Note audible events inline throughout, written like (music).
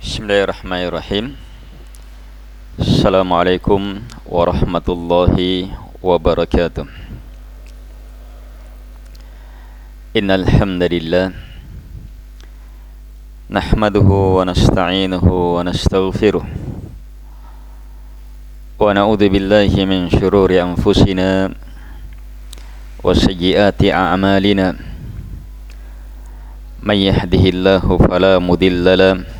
Bismillahirrahmanirrahim Assalamualaikum warahmatullahi wabarakatuh Innal hamdalillah nahmaduhu wa nasta'inuhu wa nastaghfiruh wa na'udzu billahi min shururi anfusina wa sayyiati a'malina man yahdihillahu fala mudilla lahu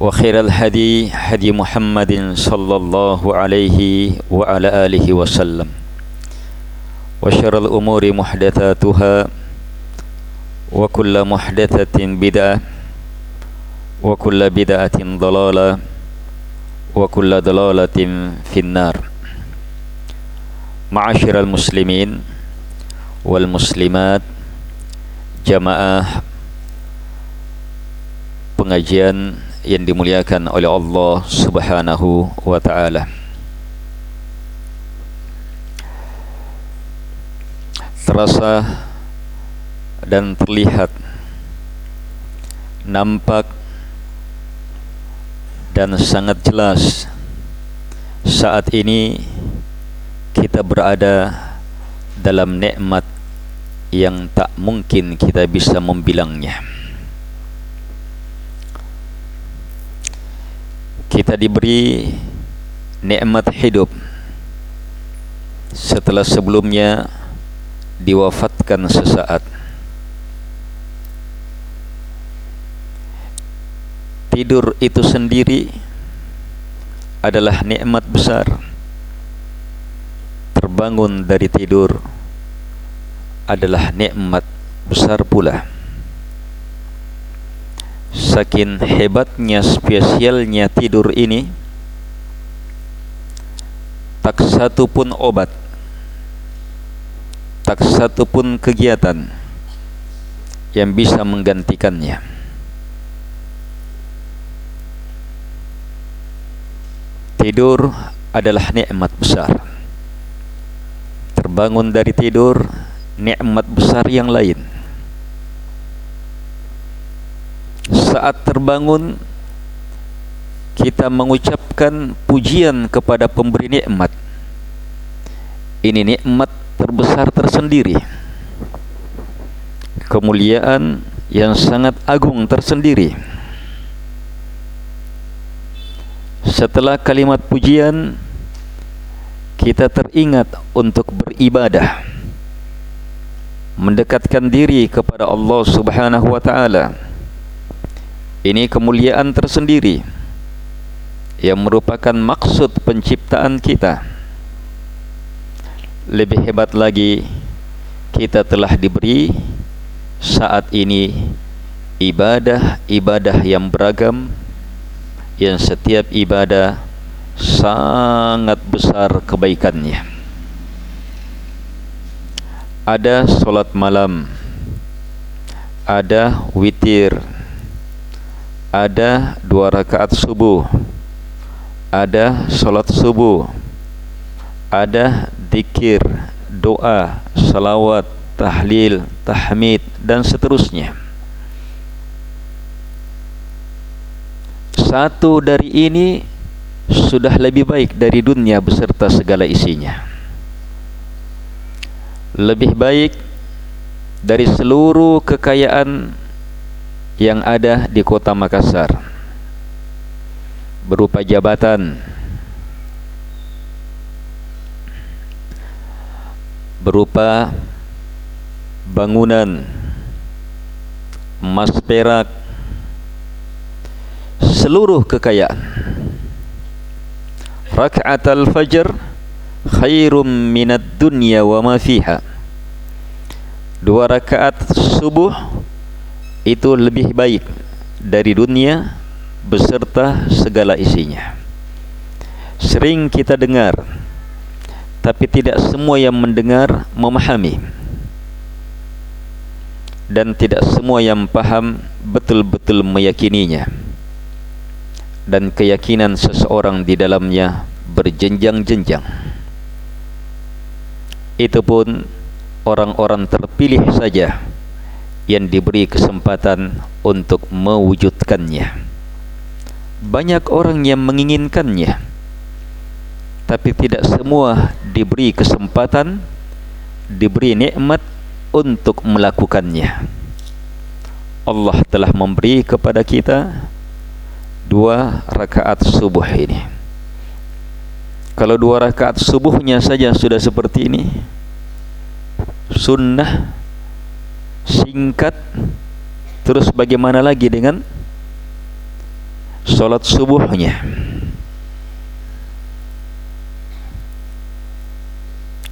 وخير الهدي هدي محمد صلى الله عليه وعلى آله وسلم. وشر الأمور محدثاتها وكل محدثة بدعة وكل بدعة ضلالة وكل ضلالة في النار. معاشر المسلمين والمسلمات جماعة pengajian yang dimuliakan oleh Allah Subhanahu wa taala. Terasa dan terlihat nampak dan sangat jelas saat ini kita berada dalam nikmat yang tak mungkin kita bisa membilangnya. Kita diberi nikmat hidup. Setelah sebelumnya diwafatkan sesaat. Tidur itu sendiri adalah nikmat besar. Terbangun dari tidur adalah nikmat besar pula saking hebatnya spesialnya tidur ini tak satu pun obat tak satu pun kegiatan yang bisa menggantikannya. Tidur adalah nikmat besar. Terbangun dari tidur nikmat besar yang lain saat terbangun kita mengucapkan pujian kepada pemberi nikmat. Ini nikmat terbesar tersendiri. Kemuliaan yang sangat agung tersendiri. Setelah kalimat pujian kita teringat untuk beribadah. Mendekatkan diri kepada Allah Subhanahu wa taala ini kemuliaan tersendiri yang merupakan maksud penciptaan kita. Lebih hebat lagi, kita telah diberi saat ini ibadah-ibadah yang beragam yang setiap ibadah sangat besar kebaikannya. Ada solat malam, ada witir, ada dua rakaat subuh. Ada solat subuh. Ada dikir doa salawat tahlil tahmid dan seterusnya. Satu dari ini sudah lebih baik dari dunia beserta segala isinya. Lebih baik dari seluruh kekayaan yang ada di kota Makassar. Berupa jabatan. Berupa bangunan. Emas perak. Seluruh kekayaan. Rakaat al-fajr khairum minad dunya wa ma fiha. Dua rakaat subuh itu lebih baik dari dunia beserta segala isinya. Sering kita dengar, tapi tidak semua yang mendengar memahami, dan tidak semua yang paham betul-betul meyakininya, dan keyakinan seseorang di dalamnya berjenjang-jenjang. Itu pun orang-orang terpilih saja yang diberi kesempatan untuk mewujudkannya. Banyak orang yang menginginkannya tapi tidak semua diberi kesempatan diberi nikmat untuk melakukannya. Allah telah memberi kepada kita dua rakaat subuh ini. Kalau dua rakaat subuhnya saja sudah seperti ini sunnah singkat terus bagaimana lagi dengan solat subuhnya?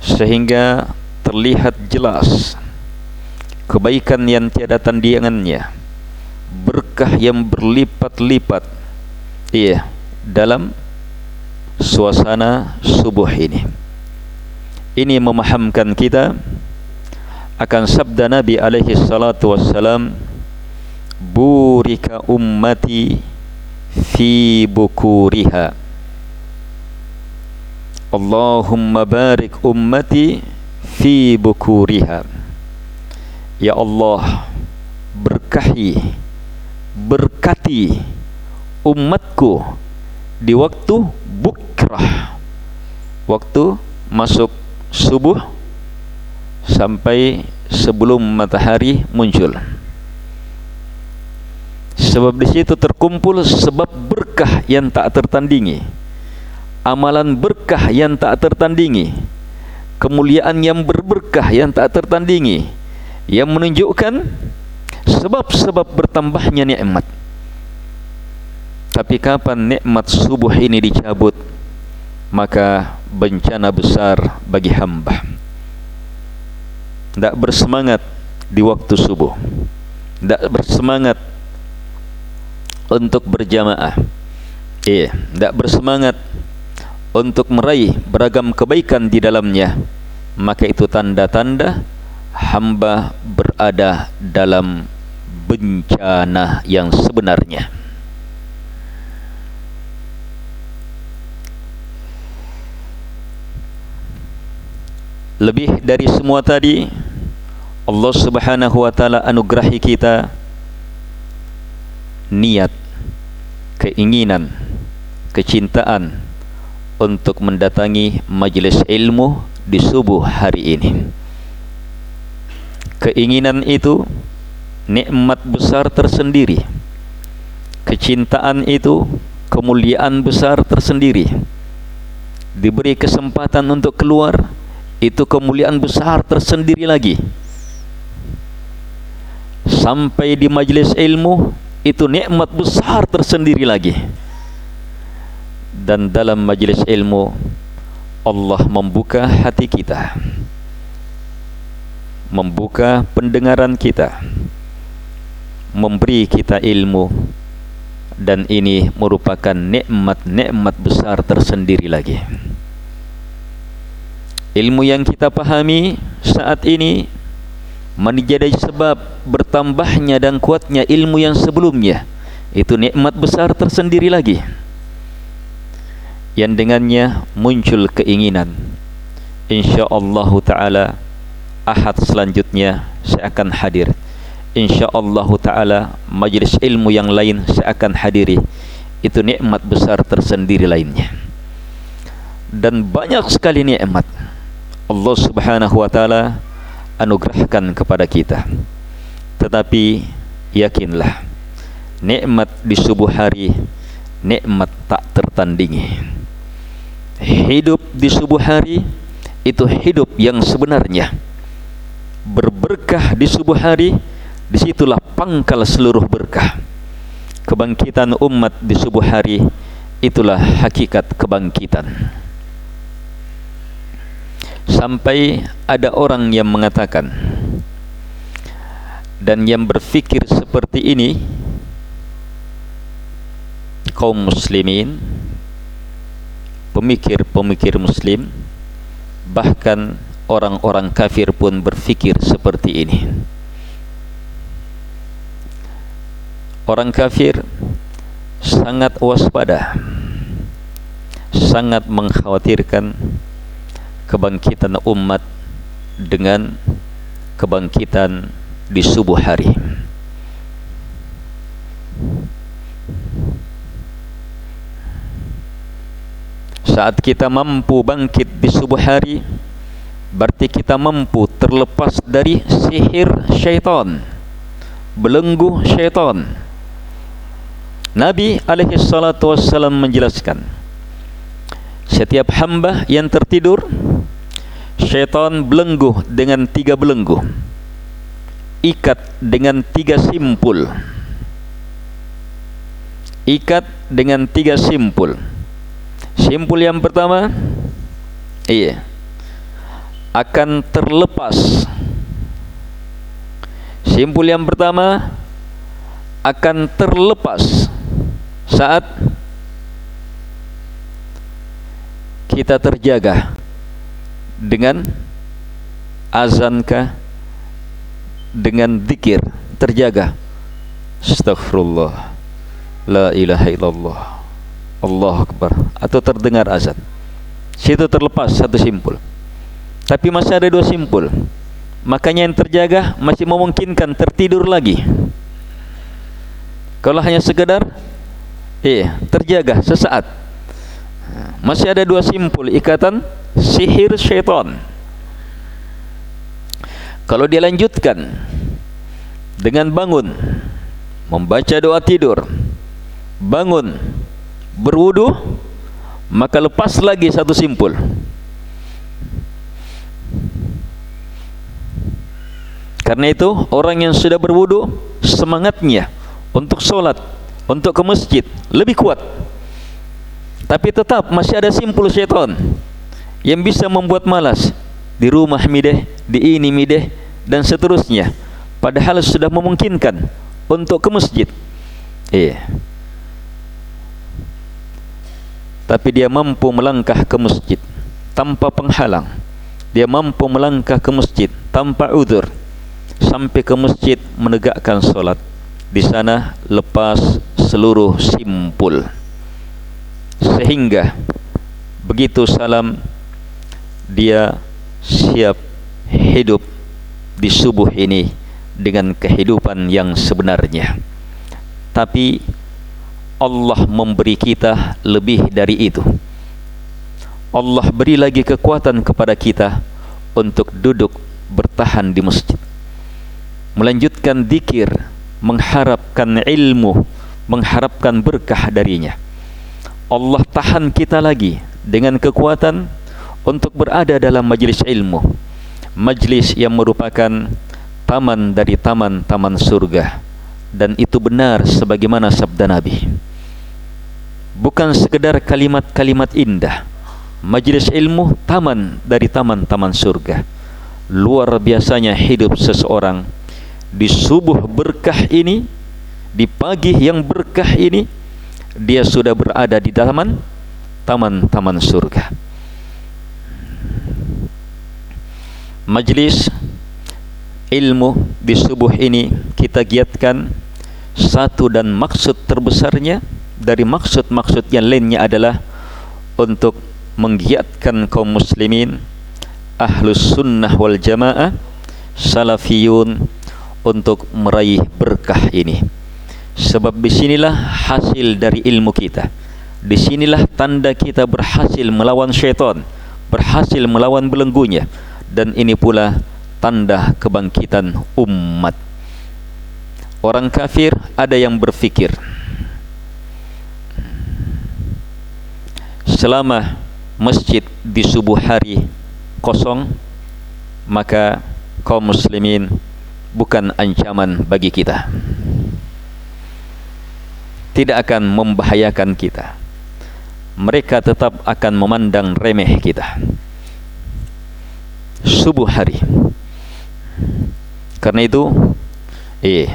Sehingga terlihat jelas kebaikan yang tiada tandingannya berkah yang berlipat-lipat iya dalam suasana subuh ini. Ini memahamkan kita akan sabda Nabi alaihi salatu wassalam burika ummati fi bukuriha. Allahumma barik ummati fi bukuriha. Ya Allah berkahi berkati umatku di waktu bukrah waktu masuk subuh sampai sebelum matahari muncul. Sebab di situ terkumpul sebab berkah yang tak tertandingi. Amalan berkah yang tak tertandingi. Kemuliaan yang berberkah yang tak tertandingi. Yang menunjukkan sebab-sebab bertambahnya nikmat. Tapi kapan nikmat subuh ini dicabut? Maka bencana besar bagi hamba tidak bersemangat di waktu subuh tidak bersemangat untuk berjamaah. Iya, tidak bersemangat untuk meraih beragam kebaikan di dalamnya. Maka itu tanda-tanda hamba berada dalam bencana yang sebenarnya. Lebih dari semua tadi Allah Subhanahu wa taala anugerahi kita niat keinginan kecintaan untuk mendatangi majlis ilmu di subuh hari ini. Keinginan itu nikmat besar tersendiri. Kecintaan itu kemuliaan besar tersendiri. Diberi kesempatan untuk keluar itu kemuliaan besar tersendiri lagi. Sampai di majlis ilmu itu nikmat besar tersendiri lagi. Dan dalam majlis ilmu Allah membuka hati kita. Membuka pendengaran kita. Memberi kita ilmu. Dan ini merupakan nikmat-nikmat besar tersendiri lagi ilmu yang kita pahami saat ini menjadi sebab bertambahnya dan kuatnya ilmu yang sebelumnya. Itu nikmat besar tersendiri lagi yang dengannya muncul keinginan. Insyaallah taala ahad selanjutnya saya akan hadir. Insyaallah taala majlis ilmu yang lain saya akan hadiri. Itu nikmat besar tersendiri lainnya. Dan banyak sekali nikmat Allah Subhanahu wa taala anugerahkan kepada kita. Tetapi yakinlah nikmat di subuh hari nikmat tak tertandingi. Hidup di subuh hari itu hidup yang sebenarnya. Berberkah di subuh hari disitulah pangkal seluruh berkah. Kebangkitan umat di subuh hari itulah hakikat kebangkitan sampai ada orang yang mengatakan dan yang berfikir seperti ini kaum muslimin pemikir-pemikir muslim bahkan orang-orang kafir pun berfikir seperti ini. Orang kafir sangat waspada sangat mengkhawatirkan kebangkitan umat dengan kebangkitan di subuh hari. Saat kita mampu bangkit di subuh hari berarti kita mampu terlepas dari sihir syaitan belenggu syaitan. Nabi alaihi salatu wassalam menjelaskan setiap hamba yang tertidur syaitan belenggu dengan tiga belenggu. Ikat dengan tiga simpul. Ikat dengan tiga simpul. Simpul yang pertama iya akan terlepas. Simpul yang pertama akan terlepas saat kita terjaga dengan azankah dengan zikir terjaga. Astaghfirullah. La ilaha illallah. Allah akbar. Atau terdengar azan. Situ terlepas satu simpul. Tapi masih ada dua simpul. Makanya yang terjaga masih memungkinkan tertidur lagi. Kalau hanya sekedar eh terjaga sesaat masih ada dua simpul ikatan sihir syaitan. Kalau dia lanjutkan dengan bangun membaca doa tidur bangun berwudu maka lepas lagi satu simpul. Karena itu orang yang sudah berwudu semangatnya untuk solat untuk ke masjid lebih kuat tapi tetap masih ada simpul syaitan yang bisa membuat malas di rumah mideh, di ini mideh dan seterusnya. Padahal sudah memungkinkan untuk ke masjid. Iya. Tapi dia mampu melangkah ke masjid tanpa penghalang. Dia mampu melangkah ke masjid tanpa udur sampai ke masjid menegakkan solat. Di sana lepas seluruh simpul. Sehingga begitu salam dia siap hidup di subuh ini dengan kehidupan yang sebenarnya. Tapi Allah memberi kita lebih dari itu. Allah beri lagi kekuatan kepada kita untuk duduk bertahan di masjid. Melanjutkan zikir mengharapkan ilmu mengharapkan berkah darinya Allah tahan kita lagi dengan kekuatan untuk berada dalam majlis ilmu. Majlis yang merupakan taman dari taman-taman surga. Dan itu benar sebagaimana sabda Nabi. Bukan sekedar kalimat-kalimat indah. Majlis ilmu taman dari taman-taman surga. Luar biasanya hidup seseorang di subuh berkah ini di pagi yang berkah ini dia sudah berada di taman taman-taman surga. Majlis ilmu di subuh ini kita giatkan satu dan maksud terbesarnya dari maksud-maksud yang lainnya adalah untuk menggiatkan kaum muslimin ahlus sunnah wal jamaah salafiyun untuk meraih berkah ini sebab disinilah hasil dari ilmu kita. Disinilah tanda kita berhasil melawan syaitan berhasil melawan belenggunya. Dan ini pula tanda kebangkitan umat. Orang kafir ada yang berfikir selama masjid di subuh hari kosong maka kaum muslimin bukan ancaman bagi kita tidak akan membahayakan kita. Mereka tetap akan memandang remeh kita. Subuh hari. Karena itu eh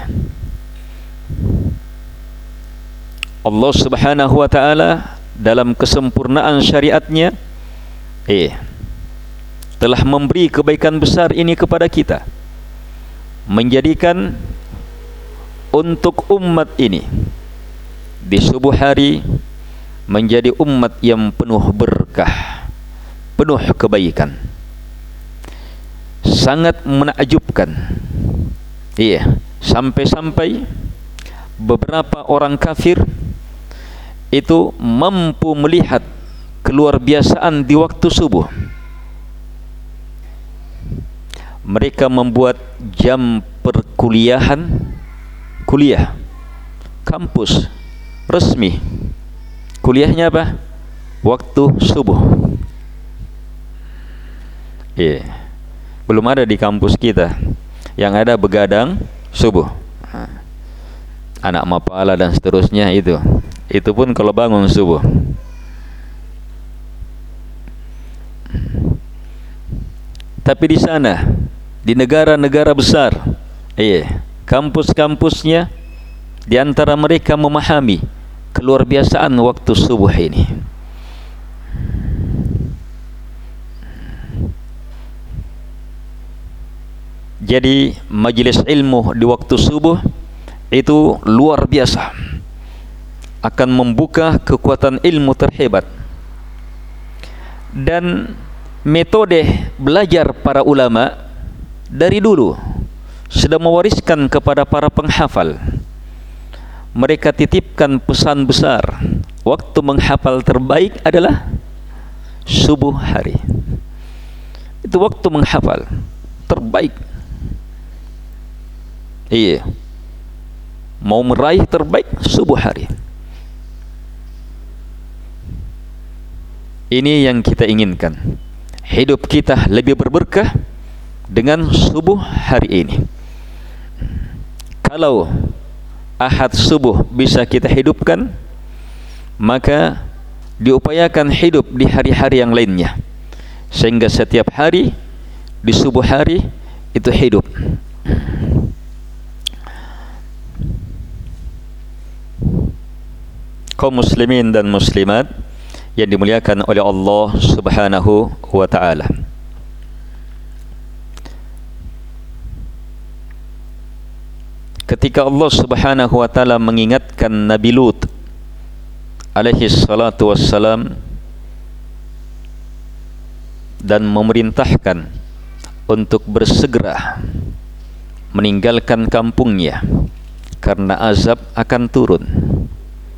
Allah Subhanahu wa taala dalam kesempurnaan syariatnya eh telah memberi kebaikan besar ini kepada kita. Menjadikan untuk umat ini di subuh hari menjadi umat yang penuh berkah penuh kebaikan. Sangat menakjubkan. Iya sampai-sampai beberapa orang kafir itu mampu melihat keluar biasaan di waktu subuh. Mereka membuat jam perkuliahan kuliah kampus resmi. Kuliahnya apa? Waktu subuh. Yeah. belum ada di kampus kita. Yang ada begadang subuh. Anak mapala dan seterusnya itu. Itu pun kalau bangun subuh. Tapi di sana di negara-negara besar iya kampus-kampusnya di antara mereka memahami keluar biasaan waktu subuh ini. Jadi majlis ilmu di waktu subuh itu luar biasa. Akan membuka kekuatan ilmu terhebat. Dan metode belajar para ulama dari dulu sudah mewariskan kepada para penghafal mereka titipkan pesan besar. Waktu menghafal terbaik adalah subuh hari. Itu waktu menghafal terbaik. Iya. Mau meraih terbaik subuh hari. Ini yang kita inginkan. Hidup kita lebih berberkah dengan subuh hari ini. Kalau ahad subuh bisa kita hidupkan, maka diupayakan hidup di hari-hari yang lainnya. Sehingga setiap hari di subuh hari itu hidup. Kaum muslimin dan muslimat yang dimuliakan oleh Allah Subhanahu wa taala. Ketika Allah Subhanahu wa taala mengingatkan Nabi Lut alaihi salatu wassalam dan memerintahkan untuk bersegera meninggalkan kampungnya karena azab akan turun.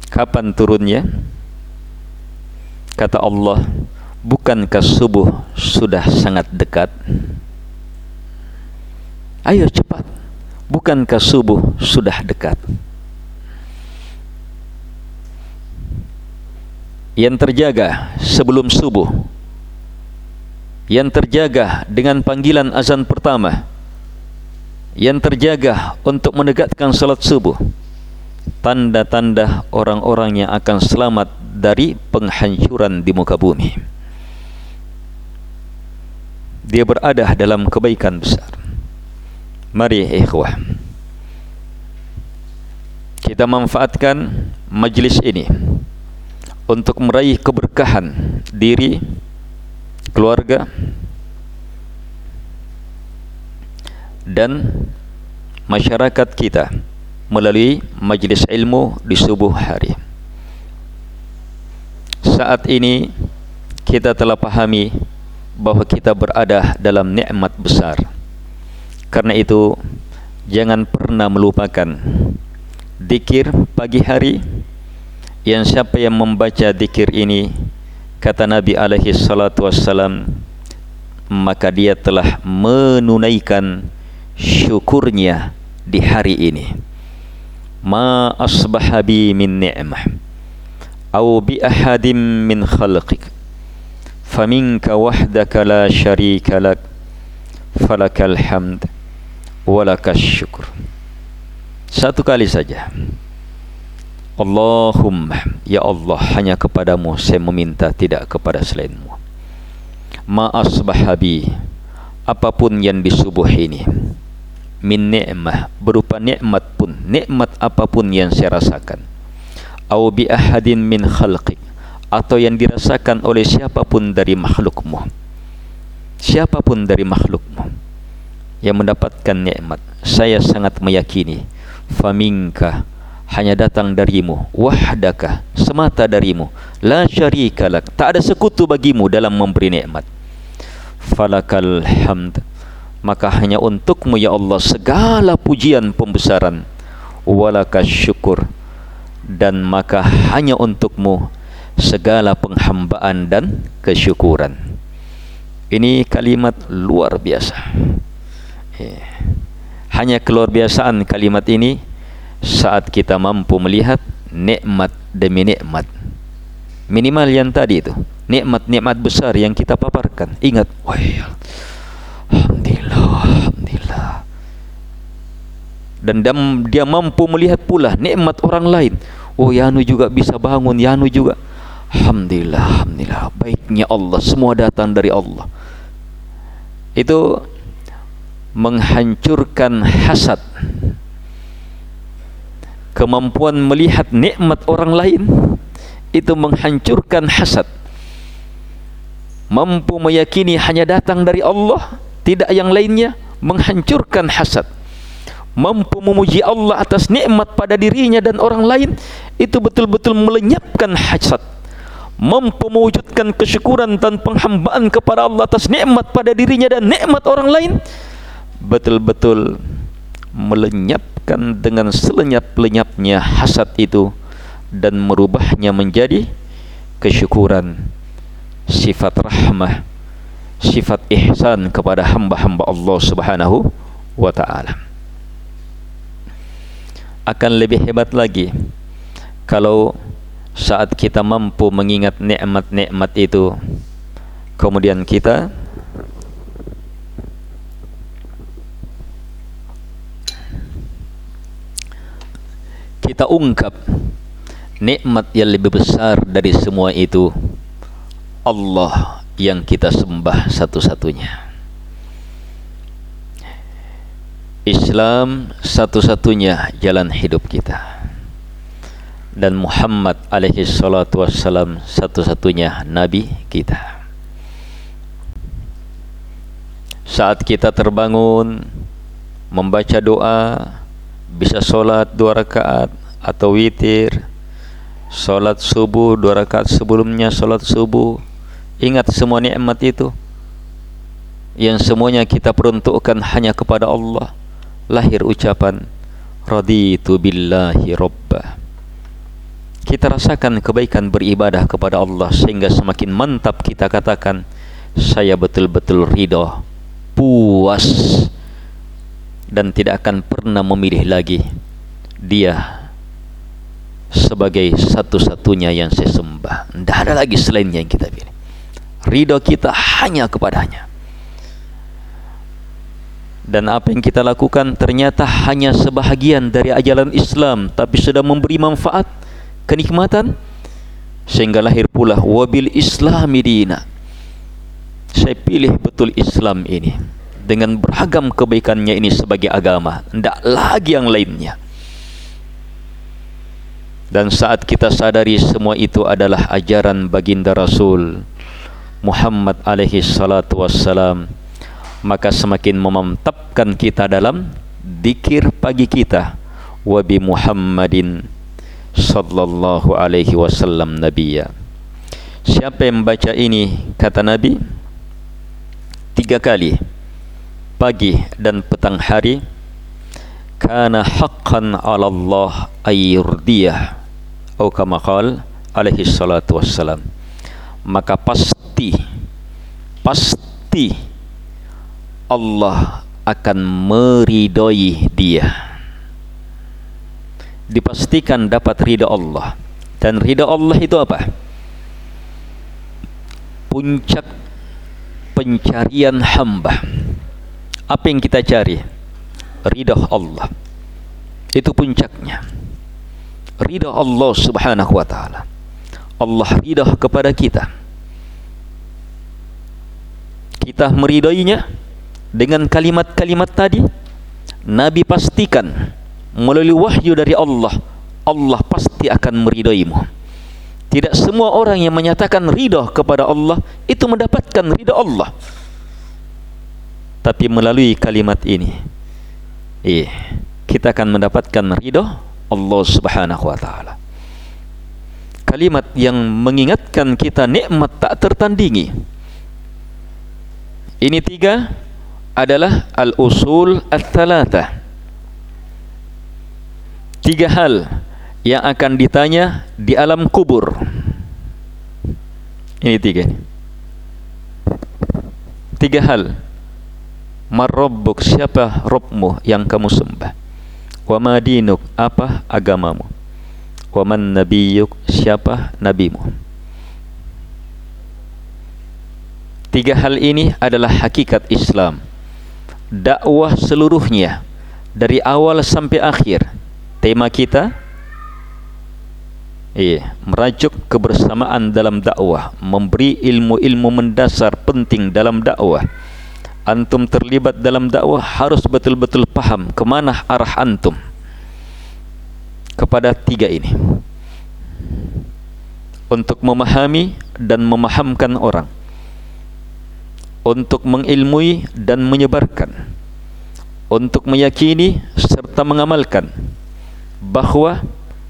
Kapan turunnya? kata Allah bukankah subuh sudah sangat dekat ayo cepat bukankah subuh sudah dekat yang terjaga sebelum subuh yang terjaga dengan panggilan azan pertama yang terjaga untuk menegakkan salat subuh tanda-tanda orang-orang yang akan selamat dari penghancuran di muka bumi. Dia berada dalam kebaikan besar. Mari ikhwah. Kita manfaatkan majlis ini untuk meraih keberkahan diri, keluarga dan masyarakat kita melalui majlis ilmu di subuh hari saat ini kita telah pahami bahawa kita berada dalam nikmat besar karena itu jangan pernah melupakan dikir pagi hari yang siapa yang membaca dikir ini kata Nabi alaihi salatu wassalam maka dia telah menunaikan syukurnya di hari ini. Ma asbaha bi min ni'mah aw bi ahadin min khalqik faminka wahdaka la sharika lak falakal hamd walakas syukur. Satu kali saja. Allahumma ya Allah hanya kepadamu saya meminta tidak kepada selainmu. Ma asbahabi apapun yang di subuh ini min ni'mah berupa nikmat pun nikmat apapun yang saya rasakan. Au bi ahadin min khalqik atau yang dirasakan oleh siapapun dari makhlukmu. Siapapun dari makhlukmu yang mendapatkan nikmat. Saya sangat meyakini faminka hanya datang darimu wahdaka semata darimu la syarikalak tak ada sekutu bagimu dalam memberi nikmat. Falakal hamd maka hanya untukmu ya Allah segala pujian pembesaran. Walakas syukur dan maka hanya untukmu segala penghambaan dan kesyukuran. Ini kalimat luar biasa hanya keluar biasaan kalimat ini saat kita mampu melihat nikmat demi nikmat minimal yang tadi itu nikmat-nikmat besar yang kita paparkan. Ingat, wah, alhamdulillah, alhamdulillah. Dan dia mampu melihat pula nikmat orang lain. Oh, Yanu juga bisa bangun, Yanu juga. Alhamdulillah, alhamdulillah. Baiknya Allah, semua datang dari Allah. Itu menghancurkan hasad. Kemampuan melihat nikmat orang lain itu menghancurkan hasad. Mampu meyakini hanya datang dari Allah tidak yang lainnya menghancurkan hasad. Mampu memuji Allah atas nikmat pada dirinya dan orang lain itu betul-betul melenyapkan hasad. Mampu mewujudkan kesyukuran dan penghambaan kepada Allah atas nikmat pada dirinya dan nikmat orang lain betul-betul melenyapkan dengan selenyap-lenyapnya hasad itu dan merubahnya menjadi kesyukuran sifat rahmah sifat ihsan kepada hamba-hamba Allah Subhanahu wa taala. Akan lebih hebat lagi kalau saat kita mampu mengingat nikmat-nikmat itu kemudian kita kita ungkap nikmat yang lebih besar dari semua itu Allah yang kita sembah satu-satunya. Islam satu-satunya jalan hidup kita. Dan Muhammad alaihi salatu wassalam satu-satunya nabi kita. Saat kita terbangun membaca doa bisa solat dua rakaat atau witir solat subuh dua rakaat sebelumnya solat subuh. Ingat semua nikmat itu? Yang semuanya kita peruntukkan hanya kepada Allah. Lahir ucapan Raditu billahi robba Kita rasakan kebaikan beribadah kepada Allah Sehingga semakin mantap kita katakan Saya betul-betul ridho. Puas Dan tidak akan pernah memilih lagi Dia Sebagai satu-satunya yang saya sembah. Tidak ada lagi selainnya yang kita pilih. Ridha kita hanya kepadanya. Dan apa yang kita lakukan ternyata hanya sebahagian dari ajaran Islam tapi sudah memberi manfaat kenikmatan sehingga lahir pula wabil islami dina. Saya pilih betul Islam ini dengan beragam kebaikannya ini sebagai agama. Tidak lagi yang lainnya. Dan saat kita sadari semua itu adalah ajaran baginda Rasul Muhammad alaihi salatu wassalam maka semakin memantapkan kita dalam dikir pagi kita wa bi Muhammadin sallallahu alaihi wasallam nabiyya. Siapa yang membaca ini kata nabi tiga kali pagi dan petang hari kana haqqan 'ala Allah ayyurdiyah atau kama qala alaihi salatu wassalam. Maka pasti pasti Allah akan meridai dia. Dipastikan dapat ridha Allah. Dan ridha Allah itu apa? Puncak pencarian hamba apa yang kita cari? Ridha Allah. Itu puncaknya. Ridha Allah subhanahu wa ta'ala. Allah ridha kepada kita. Kita meridainya dengan kalimat-kalimat tadi. Nabi pastikan melalui wahyu dari Allah Allah pasti akan meridaimu. Tidak semua orang yang menyatakan ridha kepada Allah itu mendapatkan ridha Allah tapi melalui kalimat ini eh kita akan mendapatkan ridha Allah Subhanahu wa taala. Kalimat yang mengingatkan kita nikmat tak tertandingi. Ini tiga adalah al-usul al-thalatha. Tiga hal yang akan ditanya di alam kubur. Ini tiga. Tiga hal marrabbuk siapa robmu yang kamu sembah? Wa madinuk apa agamamu? Wa man nabiyyuk siapa nabimu? Tiga hal ini adalah hakikat Islam. Dakwah seluruhnya dari awal sampai akhir tema kita? Iya merajuk kebersamaan dalam dakwah memberi ilmu-ilmu mendasar penting dalam dakwah antum terlibat dalam dakwah harus betul-betul paham ke mana arah antum. Kepada tiga ini. Untuk memahami dan memahamkan orang. Untuk mengilmui dan menyebarkan. Untuk meyakini serta mengamalkan bahawa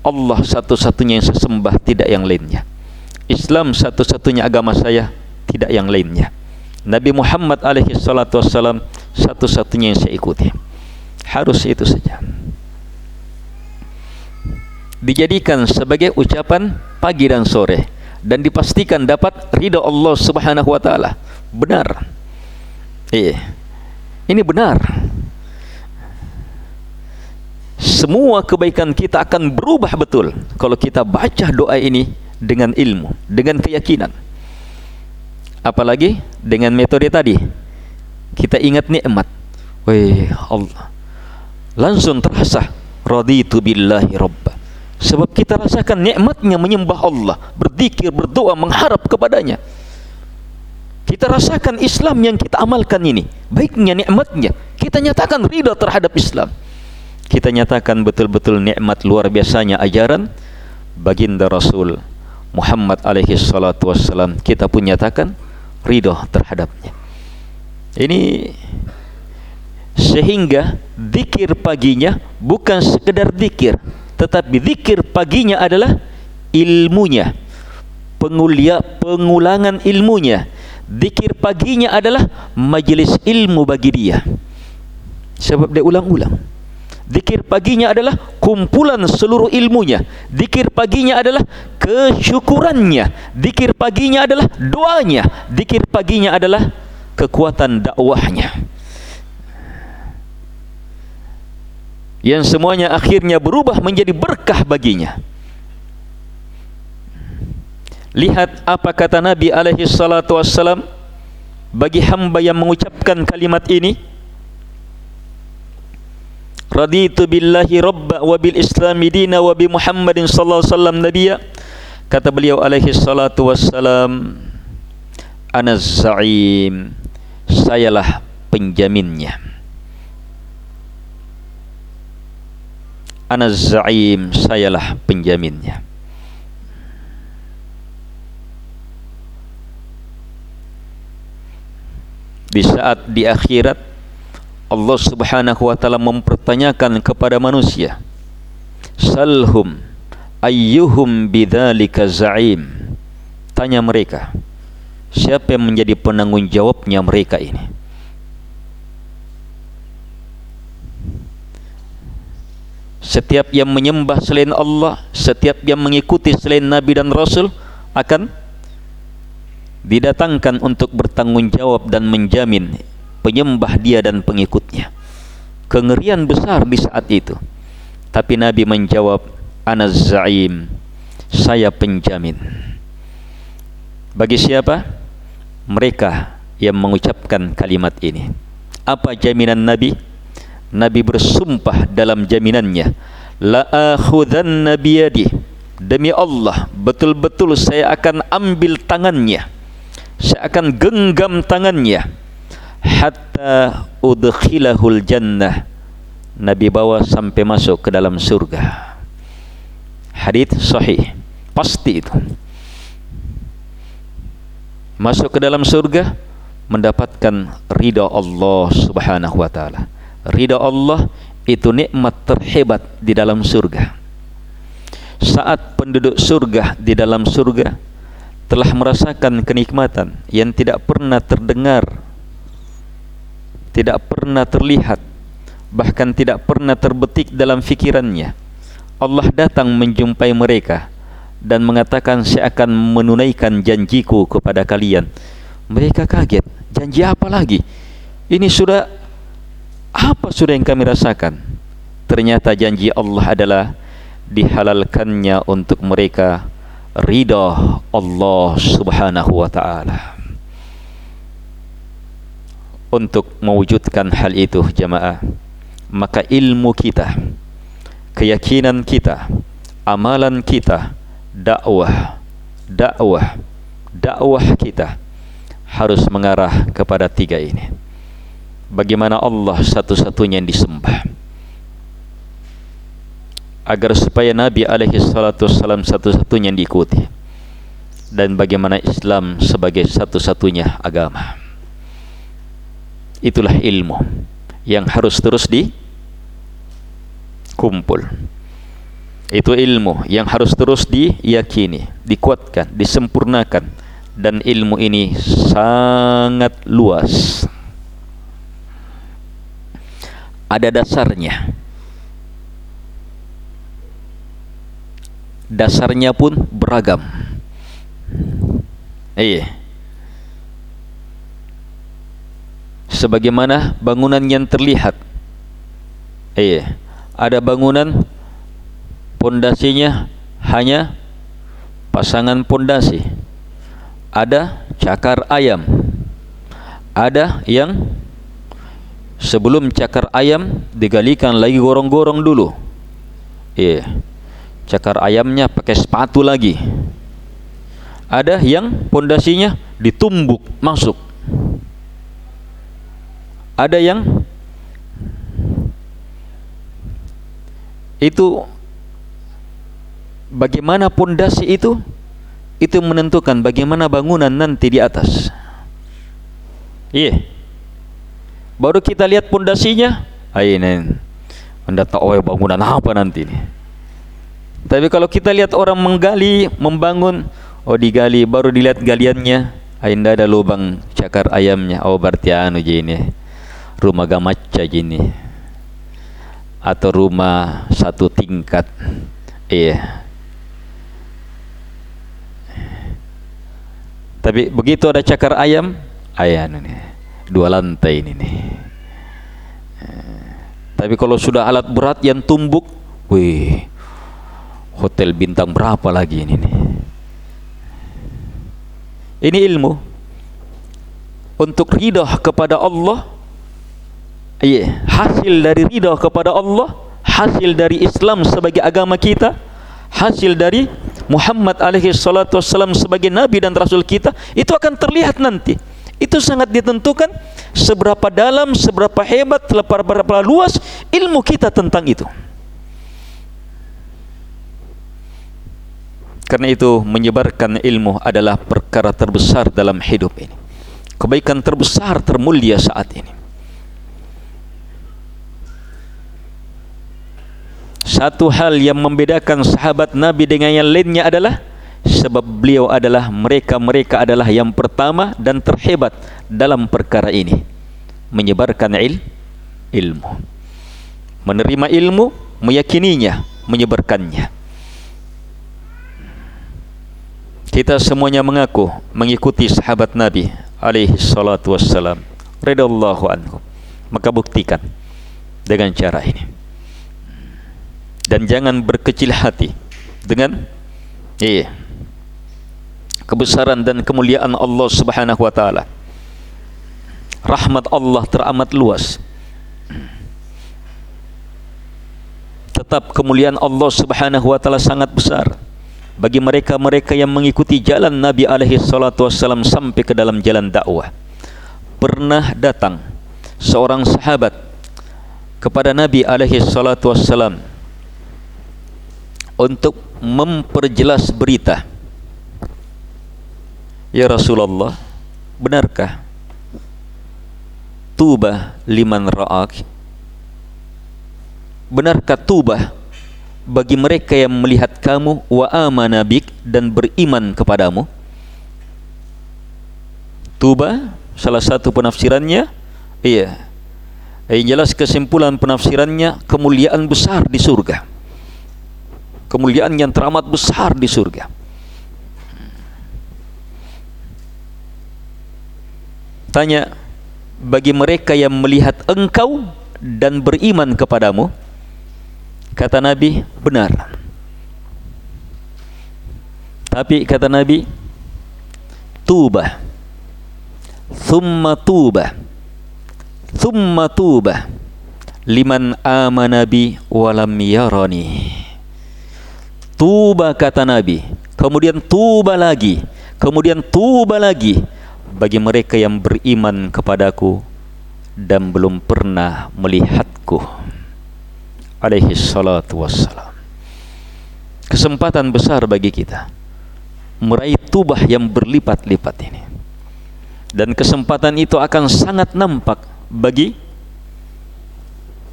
Allah satu-satunya yang sesembah tidak yang lainnya. Islam satu-satunya agama saya tidak yang lainnya Nabi Muhammad alaihi salatu wassalam satu-satunya yang saya ikuti. Harus itu saja. Dijadikan sebagai ucapan pagi dan sore dan dipastikan dapat ridha Allah Subhanahu wa taala. Benar. Eh ini benar. Semua kebaikan kita akan berubah betul kalau kita baca doa ini dengan ilmu dengan keyakinan apalagi dengan metode tadi. Kita ingat nikmat. Weh Allah. Langsung terasa raditu billahi rabba. Sebab kita rasakan nikmatnya menyembah Allah berzikir berdoa mengharap kepadanya. Kita rasakan Islam yang kita amalkan ini baiknya nikmatnya. Kita nyatakan ridha terhadap Islam. Kita nyatakan betul-betul nikmat luar biasanya ajaran baginda Rasul Muhammad alaihi salatu wassalam. Kita pun nyatakan ridha terhadapnya ini sehingga zikir paginya bukan sekedar zikir tetapi zikir paginya adalah ilmunya pengulia pengulangan ilmunya Dikir paginya adalah majlis ilmu bagi dia. Sebab dia ulang-ulang. Dikir paginya adalah kumpulan seluruh ilmunya. Dikir paginya adalah kesyukurannya. Dikir paginya adalah doanya. Dikir paginya adalah kekuatan dakwahnya. Yang semuanya akhirnya berubah menjadi berkah baginya. Lihat apa kata Nabi alaihi salatu wassalam bagi hamba yang mengucapkan kalimat ini. Raditu billahi rabba wa bil islami dina wa bi Muhammadin sallallahu alaihi wasallam nabiyya. Kata beliau alaihi salatu wassalam ana za'im sayalah penjaminnya. Ana za'im sayalah penjaminnya. di saat di akhirat Allah Subhanahu wa taala mempertanyakan kepada manusia salhum ayyuhum bidzalika za'im? Tanya mereka siapa yang menjadi penanggung jawabnya mereka ini? Setiap yang menyembah selain Allah setiap yang mengikuti selain Nabi dan Rasul akan didatangkan untuk bertanggungjawab dan menjamin penyembah dia dan pengikutnya. Kengerian besar di saat itu. Tapi Nabi menjawab ana zaim saya penjamin. Bagi siapa? Mereka yang mengucapkan kalimat ini. Apa jaminan Nabi? Nabi bersumpah dalam jaminannya. La akhudanna biyadi demi Allah betul-betul saya akan ambil tangannya. Saya akan genggam tangannya hatta udkhilahul jannah. Nabi bawa sampai masuk ke dalam surga. Hadis sahih. Pasti itu. Masuk ke dalam surga mendapatkan ridha Allah Subhanahu wa taala. Ridha Allah itu nikmat terhebat di dalam surga. Saat penduduk surga di dalam surga telah merasakan kenikmatan yang tidak pernah terdengar tidak pernah terlihat bahkan tidak pernah terbetik dalam fikirannya. Allah datang menjumpai mereka dan mengatakan saya akan menunaikan janjiku kepada kalian. Mereka kaget janji apa lagi? Ini sudah apa sudah yang kami rasakan? Ternyata janji Allah adalah dihalalkannya untuk mereka ridha Allah Subhanahu wa taala untuk mewujudkan hal itu jemaah. Maka ilmu kita keyakinan kita amalan kita dakwah dakwah dakwah kita harus mengarah kepada tiga ini. Bagaimana Allah satu-satunya yang disembah. Agar supaya Nabi alaihi salatu wasallam satu-satunya yang diikuti. Dan bagaimana Islam sebagai satu-satunya agama itulah ilmu yang harus terus dikumpul itu ilmu yang harus terus diyakini dikuatkan disempurnakan. Dan ilmu ini sangat luas. Ada dasarnya. Dasarnya pun beragam. Iya sebagaimana bangunan yang terlihat. Iya ada bangunan pondasinya hanya pasangan pondasi. Ada cakar ayam. Ada yang sebelum cakar ayam digalikan lagi gorong-gorong dulu. Iya cakar ayamnya pakai sepatu lagi. Ada yang pondasinya ditumbuk masuk ada yang itu bagaimana pondasi itu itu menentukan bagaimana bangunan nanti di atas. Iya. Yeah baru kita lihat pondasinya ini anda tahu oh, bangunan apa nanti ini? Tapi kalau kita lihat orang menggali membangun oh digali baru dilihat galiannya anda ada lubang cakar ayamnya. Oh berarti anu je ini rumah gamaca gini atau rumah satu tingkat iya tapi begitu ada cakar ayam ayam ini dua lantai ini nih. Tapi kalau sudah alat berat yang tumbuk, wih, hotel bintang berapa lagi ini nih? Ini ilmu untuk ridha kepada Allah. Iya, hasil dari ridha kepada Allah, hasil dari Islam sebagai agama kita, hasil dari Muhammad alaihi salatu wasallam sebagai nabi dan rasul kita, itu akan terlihat nanti itu sangat ditentukan seberapa dalam, seberapa hebat, seberapa luas ilmu kita tentang itu. Karena itu menyebarkan ilmu adalah perkara terbesar dalam hidup ini. Kebaikan terbesar termulia saat ini. Satu hal yang membedakan sahabat Nabi dengan yang lainnya adalah sebab beliau adalah mereka-mereka adalah yang pertama dan terhebat dalam perkara ini. Menyebarkan il ilmu. Menerima ilmu meyakininya menyebarkannya. Kita semuanya mengaku mengikuti sahabat Nabi alaihi salatu wassalam. Radallahu anhu. Maka buktikan dengan cara ini dan jangan berkecil hati. Dengan iya kebesaran dan kemuliaan Allah Subhanahu wa taala. Rahmat Allah teramat luas. Tetap kemuliaan Allah Subhanahu wa taala sangat besar. Bagi mereka-mereka yang mengikuti jalan Nabi alaihi salatu wasallam sampai ke dalam jalan dakwah. Pernah datang seorang sahabat kepada Nabi alaihi salatu wasallam untuk memperjelas berita. Ya Rasulullah benarkah? Tubah liman ra'ak. Benarkah tubah bagi mereka yang melihat kamu wa amanabik dan beriman kepadamu? Tubah salah satu penafsirannya iya. Yang jelas kesimpulan penafsirannya kemuliaan besar di surga kemuliaan yang teramat besar di surga. Tanya bagi mereka yang melihat engkau dan beriman kepadamu kata Nabi benar. Tapi kata Nabi tubah thumma tubah thumma tubah liman amanabi walam yarani tuba kata Nabi. Kemudian tuba lagi. Kemudian tuba lagi bagi mereka yang beriman kepadaku dan belum pernah melihatku. Alaihi salatu wassalam. Kesempatan besar bagi kita meraih tubah yang berlipat-lipat ini. Dan kesempatan itu akan sangat nampak bagi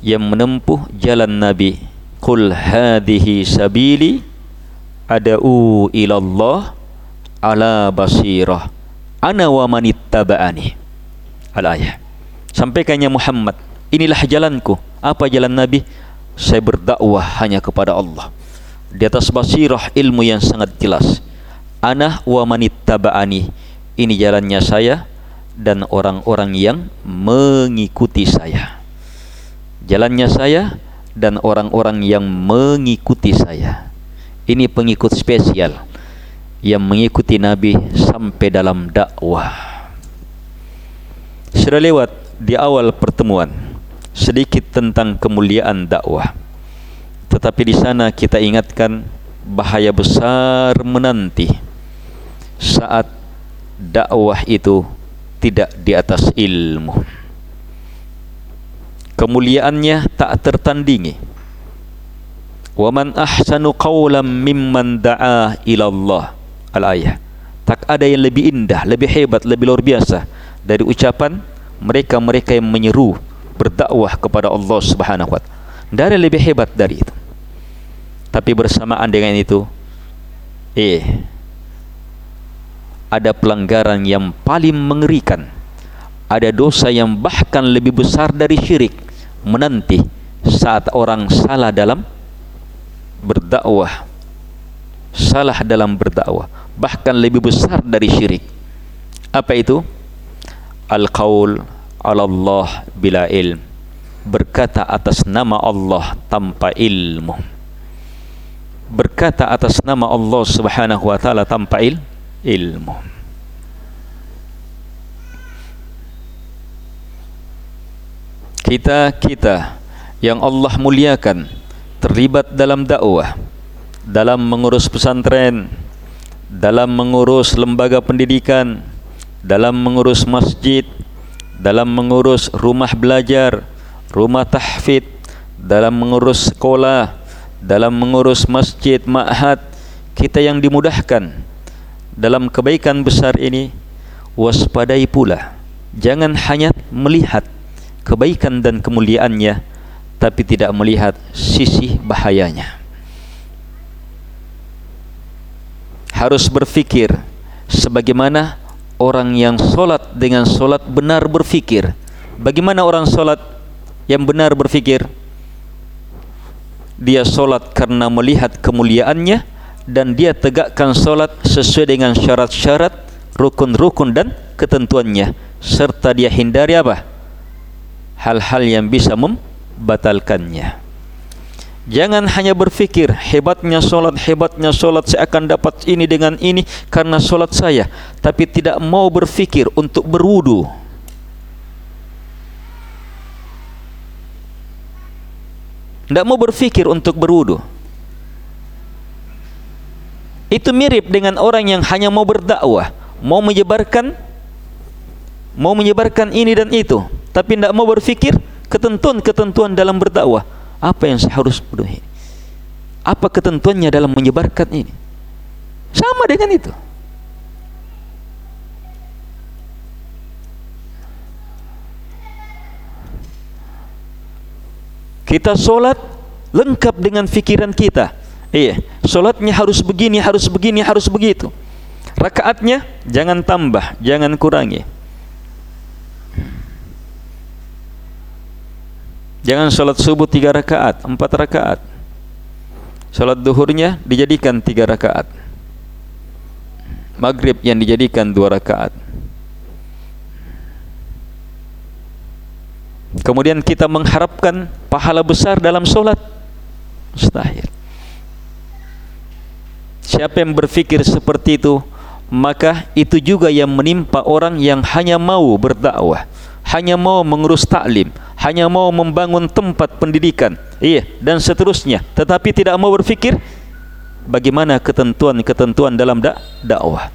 yang menempuh jalan Nabi Qul hadhihi sabili ad'u ila Allah ala basirah. Ana wa man ittaba'ani. Al ayah sampaikannya Muhammad inilah jalanku. Apa jalan nabi? Saya berdakwah hanya kepada Allah. Di atas basirah ilmu yang sangat jelas. Ana wa man ittaba'ani. Ini jalannya saya dan orang-orang yang mengikuti saya. Jalannya saya dan orang-orang yang mengikuti saya ini pengikut spesial yang mengikuti Nabi sampai dalam dakwah. Sudah lewat di awal pertemuan sedikit tentang kemuliaan dakwah. Tetapi di sana kita ingatkan bahaya besar menanti saat dakwah itu tidak di atas ilmu. Kemuliaannya tak tertandingi wa man ahsanu qawlan mimman da'a ila Allah al ayah tak ada yang lebih indah lebih hebat lebih luar biasa dari ucapan mereka-mereka yang menyeru berdakwah kepada Allah Subhanahu wa taala. Ada lebih hebat dari itu. Tapi bersamaan dengan itu eh ada pelanggaran yang paling mengerikan. Ada dosa yang bahkan lebih besar dari syirik menanti saat orang salah dalam berdakwah salah dalam berdakwah bahkan lebih besar dari syirik. Apa itu? Al-qaul ala Allah bila ilm berkata atas nama Allah tanpa ilmu. Berkata atas nama Allah Subhanahu wa taala tanpa il ilmu. Kita kita yang Allah muliakan terlibat dalam dakwah dalam mengurus pesantren dalam mengurus lembaga pendidikan dalam mengurus masjid dalam mengurus rumah belajar rumah tahfidz dalam mengurus sekolah dalam mengurus masjid ma'had kita yang dimudahkan dalam kebaikan besar ini waspadai pula jangan hanya melihat kebaikan dan kemuliaannya tapi tidak melihat sisi bahayanya. Harus berfikir sebagaimana orang yang solat dengan solat benar berfikir. Bagaimana orang solat yang benar berfikir? Dia solat karena melihat kemuliaannya dan dia tegakkan solat sesuai dengan syarat-syarat rukun-rukun dan ketentuannya. Serta dia hindari apa? Hal-hal yang bisa membatalkannya jangan hanya berfikir hebatnya solat hebatnya solat saya akan dapat ini dengan ini karena solat saya. Tapi tidak mau berfikir untuk berwudu. Tidak mau berfikir untuk berwudu. Itu mirip dengan orang yang hanya mau berdakwah mau menyebarkan mau menyebarkan ini dan itu tapi tidak mau berfikir ketentuan-ketentuan dalam berdakwah apa yang saya harus penuhi? Apa ketentuannya dalam menyebarkan ini? Sama dengan itu. Kita solat lengkap dengan fikiran kita. Iya solatnya harus begini harus begini harus begitu. Rakaatnya jangan tambah jangan kurangi jangan solat subuh tiga rakaat empat rakaat. Solat duhurnya dijadikan tiga rakaat. Maghrib yang dijadikan dua rakaat. Kemudian kita mengharapkan pahala besar dalam solat. Mustahil. Siapa yang berfikir seperti itu Maka itu juga yang menimpa orang yang hanya mau berdakwah Hanya mau mengurus taklim Hanya mau membangun tempat pendidikan Iya dan seterusnya. Tetapi tidak mau berfikir Bagaimana ketentuan-ketentuan dalam dak dakwah.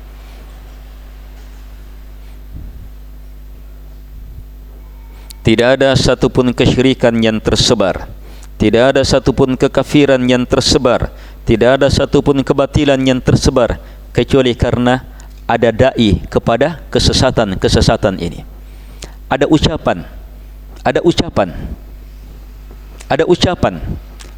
Tidak ada satupun kesyirikan yang tersebar. Tidak ada satupun kekafiran yang tersebar. Tidak ada satupun kebatilan yang tersebar Kecuali karena ada da'i kepada kesesatan-kesesatan ini Ada ucapan. Ada ucapan. Ada ucapan.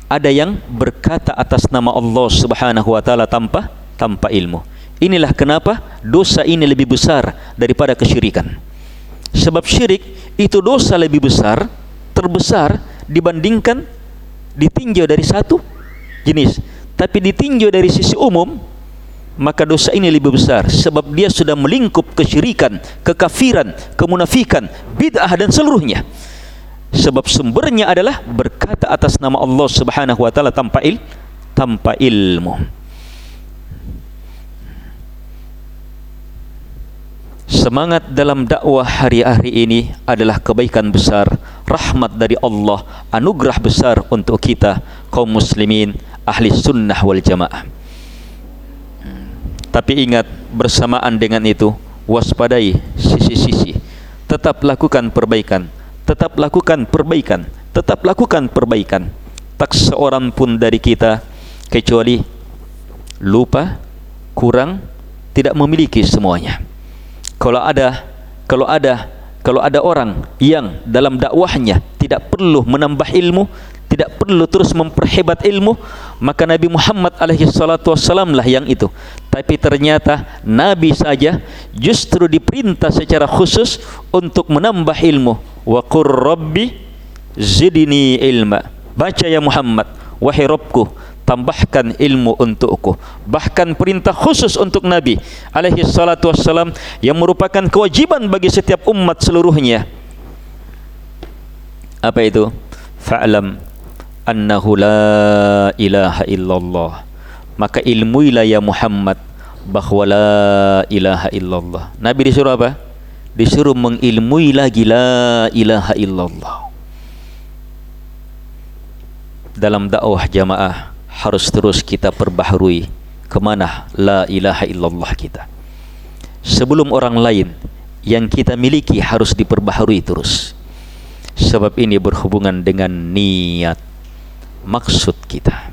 Ada yang berkata atas nama Allah subhanahu wa ta'ala tanpa tanpa ilmu. Inilah kenapa dosa ini lebih besar daripada kesyirikan. Sebab syirik itu dosa lebih besar, terbesar dibandingkan ditinjau dari satu jenis. Tapi ditinjau dari sisi umum, maka dosa ini lebih besar sebab dia sudah melingkup kesyirikan, kekafiran, kemunafikan, bid'ah dan seluruhnya. Sebab sumbernya adalah berkata atas nama Allah Subhanahu wa taala tanpa il tanpa ilmu. Semangat dalam dakwah hari-hari ini adalah kebaikan besar, rahmat dari Allah, anugerah besar untuk kita kaum muslimin ahli sunnah wal jamaah. Tapi ingat bersamaan dengan itu waspadai sisi-sisi. Tetap lakukan perbaikan, tetap lakukan perbaikan, tetap lakukan perbaikan. Tak seorang pun dari kita kecuali lupa, kurang, tidak memiliki semuanya kalau ada kalau ada kalau ada orang yang dalam dakwahnya tidak perlu menambah ilmu tidak perlu terus memperhebat ilmu maka Nabi Muhammad alaihi salatu wasallam lah yang itu. Tapi ternyata nabi saja justru diperintah secara khusus untuk menambah ilmu. Wa qur rabbi zidni ilma. Baca ya Muhammad wahai rabbku tambahkan ilmu untukku. Bahkan perintah khusus untuk Nabi alaihi salatu wassalam yang merupakan kewajiban bagi setiap umat seluruhnya. Apa itu? Fa'lam annahu la ilaha illallah. Maka ilmuilah ya Muhammad bahawa la ilaha illallah. Nabi disuruh apa? Disuruh mengilmui lagi la ilaha illallah. Dalam dakwah jamaah harus terus kita perbaharui kemana la ilaha illallah kita. Sebelum orang lain yang kita miliki harus diperbaharui terus. Sebab ini berhubungan dengan niat maksud kita.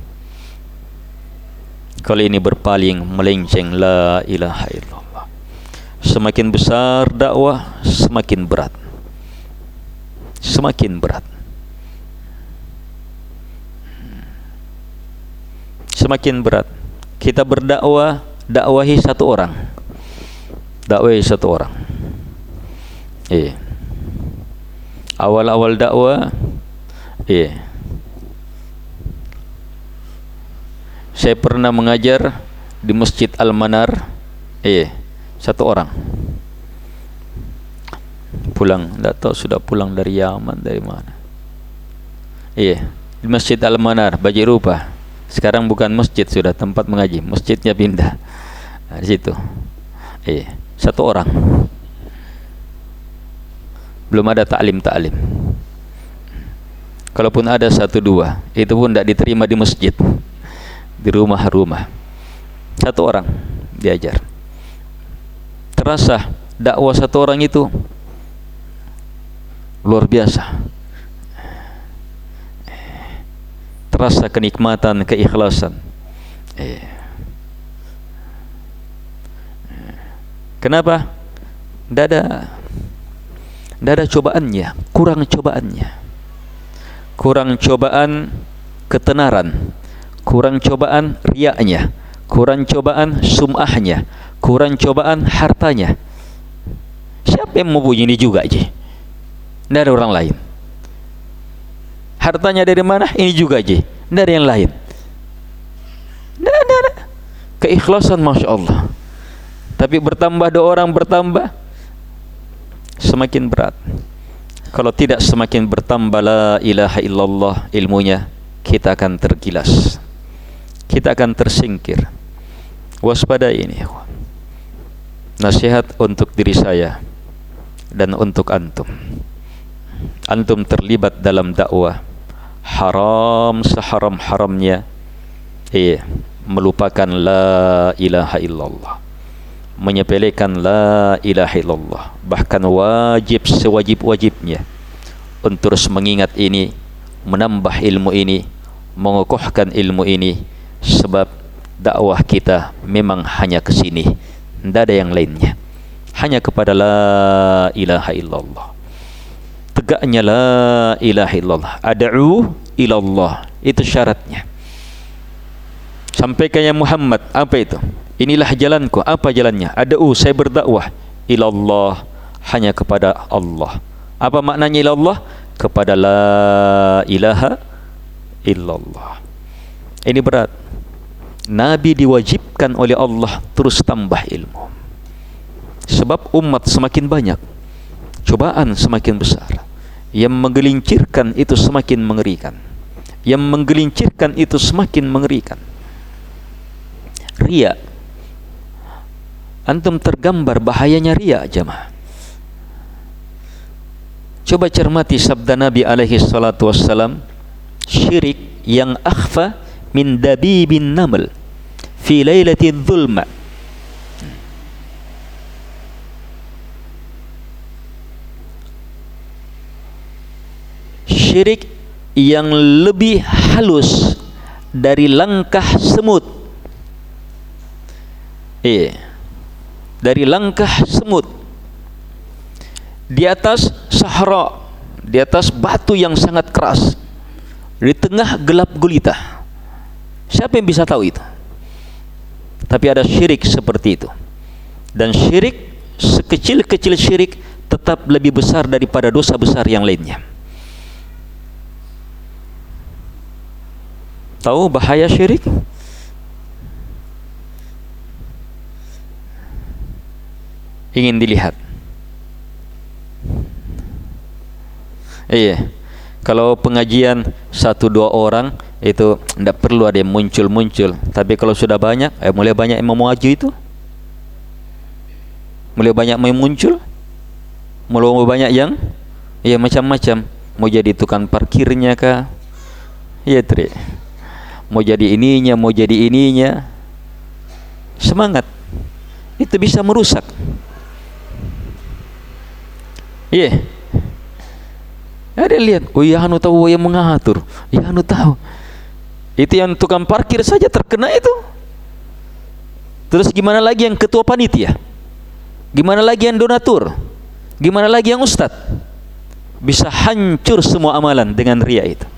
Kali ini berpaling melenceng la ilaha illallah. Semakin besar dakwah semakin berat. Semakin berat. Semakin berat. Kita berdakwah dakwahi satu orang. Dakwahi satu orang. Eh. Awal-awal dakwah eh. Saya pernah mengajar di Masjid Al-Manar. Eh satu orang. Pulang tak tahu sudah pulang dari Yaman dari mana. Iya di Masjid Al-Manar Baji Rupa. Sekarang bukan masjid sudah tempat mengaji. Masjidnya pindah. Nah, di situ. Iya satu orang. Belum ada taklim-taklim kalaupun ada satu dua itu pun tidak diterima di masjid di rumah-rumah satu orang diajar. Terasa dakwah satu orang itu luar biasa. Terasa kenikmatan keikhlasan. Kenapa? Tidak ada tidak ada cobaannya kurang cobaannya. Kurang cobaan ketenaran kurang cobaan riaknya. Kurang cobaan sumahnya. Kurang cobaan hartanya. Siapa yang mau ini juga je? Ada orang lain. Hartanya dari mana? Ini juga je. Dari yang lain. Tidak ada keikhlasan Masya Allah tapi bertambah dua orang bertambah semakin berat. Kalau tidak semakin bertambah la ilaha illallah ilmunya kita akan tergilas kita akan tersingkir. Waspada ini nasihat untuk diri saya dan untuk antum. Antum terlibat dalam dakwah haram seharam-haramnya eh melupakan la ilaha illallah. Menyepelekan la ilaha illallah. Bahkan wajib sewajib-wajibnya untuk terus mengingat ini menambah ilmu ini mengokohkan ilmu ini sebab dakwah kita memang hanya ke sini. Tidak ada yang lainnya. Hanya kepada la ilaha illallah. Tegaknya la ilaha illallah. Ad'u ilallah. Itu syaratnya. Sampaikan ya Muhammad apa itu? Inilah jalanku. Apa jalannya? Ad'u saya berdakwah. Ilallah hanya kepada Allah. Apa maknanya ilallah? Kepada la ilaha illallah. Ini berat Nabi diwajibkan oleh Allah terus tambah ilmu. Sebab umat semakin banyak cobaan semakin besar. Yang menggelincirkan itu semakin mengerikan. Yang menggelincirkan itu semakin mengerikan. Ria. Antum tergambar bahayanya ria jemaah. Coba cermati sabda Nabi alaihi salatu wassalam syirik yang akhfa min dabibin naml fi lailatin dhulma syirik yang lebih halus dari langkah semut. Eh dari langkah semut. Di atas sahara di atas batu yang sangat keras di tengah gelap gulita siapa yang bisa tahu itu tapi ada syirik seperti itu dan syirik sekecil-kecil syirik tetap lebih besar daripada dosa besar yang lainnya tahu bahaya syirik? Ingin dilihat. Iya. Kalau pengajian satu dua orang itu tidak perlu ada yang muncul-muncul. Tapi kalau sudah banyak, eh, mulai banyak yang mau maju itu. Mulai banyak yang muncul. Mulai banyak yang ya macam-macam. Mau jadi tukang parkirnya kah? Iya, trik mau jadi ininya mau jadi ininya semangat itu bisa merusak iya yeah. Ada lihat oh ya anu tahu yang mengatur ya anu tahu. Itu yang tukang parkir saja terkena itu. Terus gimana lagi yang ketua panitia? Gimana lagi yang donatur? Gimana lagi yang ustad bisa hancur semua amalan dengan ria itu.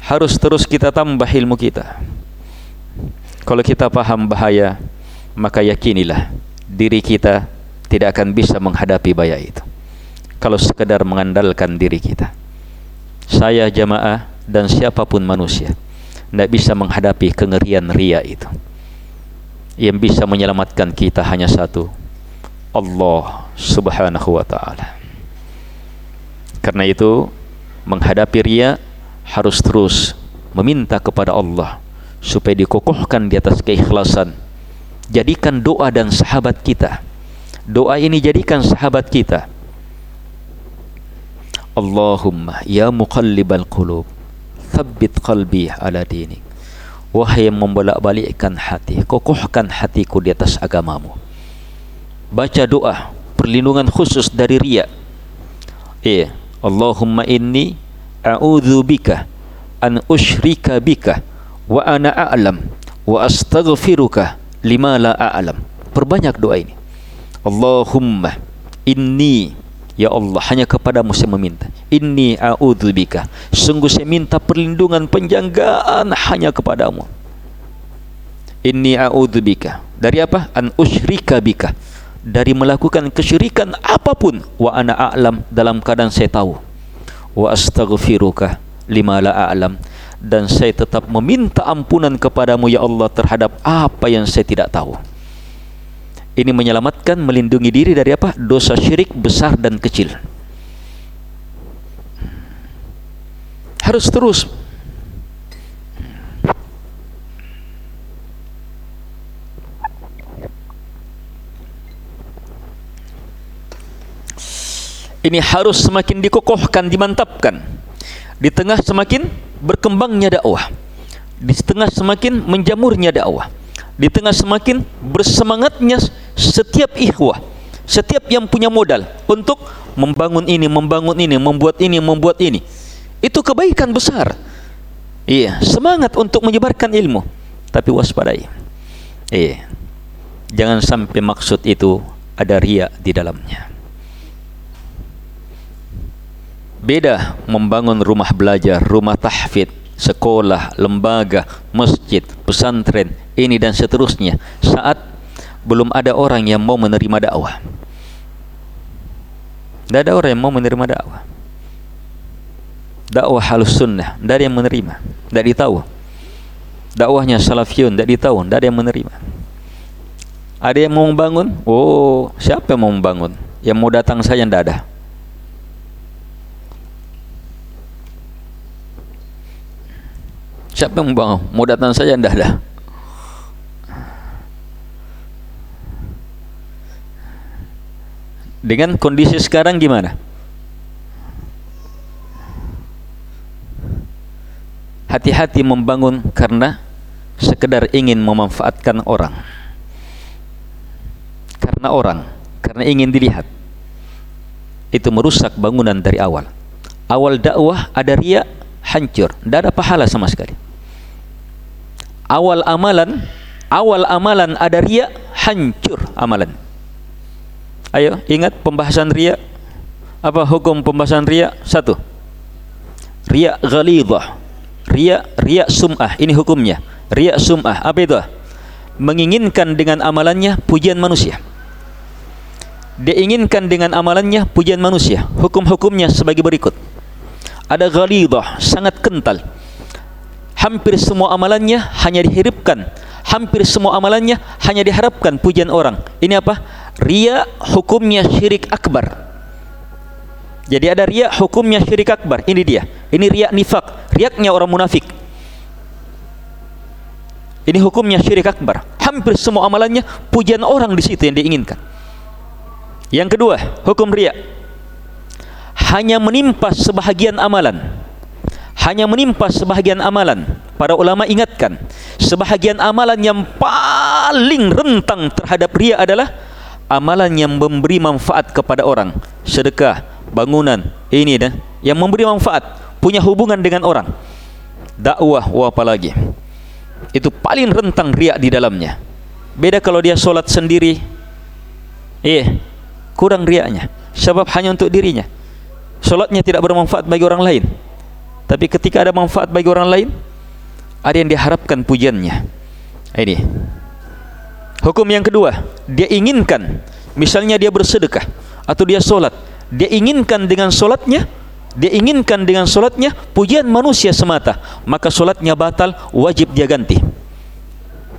Harus terus kita tambah ilmu kita. Kalau kita paham bahaya maka yakinilah diri kita tidak akan bisa menghadapi bahaya itu. Kalau sekadar mengandalkan diri kita. Saya jamaah dan siapapun manusia tidak bisa menghadapi kengerian ria itu. Yang bisa menyelamatkan kita hanya satu Allah subhanahu wa ta'ala. Karena itu menghadapi ria harus terus meminta kepada Allah supaya dikokohkan di atas keikhlasan jadikan doa dan sahabat kita doa ini jadikan sahabat kita. Allahumma ya muqallibal qulub thabbit qalbi ala dinik. Wahai yang membolak-balikkan hati kokohkan hatiku di atas agamamu. Baca doa perlindungan khusus dari riya. Eh Allahumma inni a'udzu bika an usyrika bika wa ana a'lam wa astaghfiruka lima la a'lam. Perbanyak doa ini Allahumma inni ya Allah hanya kepadamu saya meminta. Inni a'udzu bika. Sungguh saya minta perlindungan penjagaan hanya kepadamu. Inni a'udzu bika. Dari apa? An usyrika bika. Dari melakukan kesyirikan apapun wa ana a'lam dalam keadaan saya tahu. Wa astaghfiruka lima la a'lam. Dan saya tetap meminta ampunan kepadamu ya Allah terhadap apa yang saya tidak tahu ini menyelamatkan melindungi diri dari apa dosa syirik besar dan kecil harus terus ini harus semakin dikokohkan, dimantapkan. Di tengah semakin berkembangnya dakwah. Di tengah semakin menjamurnya dakwah. Di tengah semakin bersemangatnya setiap ikhwah. Setiap yang punya modal untuk membangun ini, membangun ini, membuat ini, membuat ini. Itu kebaikan besar. Iya, semangat untuk menyebarkan ilmu. Tapi waspadai. Iya. Jangan sampai maksud itu ada riak di dalamnya. Beda membangun rumah belajar, rumah tahfid, sekolah, lembaga, masjid, pesantren, ini dan seterusnya saat belum ada orang yang mau menerima dakwah. Tidak ada orang yang mau menerima dakwah. Dakwah halus sunnah, tidak ada yang menerima, tidak ditahu. Dakwahnya salafiyun, tidak ditahu, tidak ada yang menerima. Ada yang mau membangun? Oh, siapa yang mau membangun? Yang mau datang saja tidak ada. Siapa yang membangun? Mau datang saja anda dah. Dengan kondisi sekarang gimana? Hati-hati membangun karena sekedar ingin memanfaatkan orang. Karena orang, karena ingin dilihat. Itu merusak bangunan dari awal. Awal dakwah ada riak, hancur, tidak ada pahala sama sekali awal amalan awal amalan ada ria hancur amalan ayo ingat pembahasan ria apa hukum pembahasan ria satu. Ria ghalidah ria ria sum'ah. Ini hukumnya. Ria sum'ah. Apa itu? Menginginkan dengan amalannya pujian manusia. Dia inginkan dengan amalannya pujian manusia. Hukum-hukumnya sebagai berikut. Ada ghalidah sangat kental. Hampir semua amalannya hanya dihirupkan hampir semua amalannya hanya diharapkan pujian orang. Ini apa ria hukumnya syirik akbar. Jadi ada ria hukumnya syirik akbar. Ini dia. Ini ria nifak. Riaknya orang munafik. Ini hukumnya syirik akbar. Hampir semua amalannya pujian orang di situ yang diinginkan. Yang kedua hukum ria hanya menimpa sebahagian amalan. Hanya menimpa sebahagian amalan. Para ulama ingatkan sebahagian amalan yang paling rentang terhadap ria adalah amalan yang memberi manfaat kepada orang. Sedekah bangunan ini dan yang memberi manfaat punya hubungan dengan orang. Dakwah wa apalagi itu paling rentang ria di dalamnya. Beda kalau dia solat sendiri. Eh kurang riaknya. Sebab hanya untuk dirinya. Solatnya tidak bermanfaat bagi orang lain. Tapi ketika ada manfaat bagi orang lain, ada yang diharapkan pujiannya. Ini. Hukum yang kedua, dia inginkan misalnya dia bersedekah atau dia solat, dia inginkan dengan solatnya dia inginkan dengan solatnya pujian manusia semata maka solatnya batal wajib dia ganti.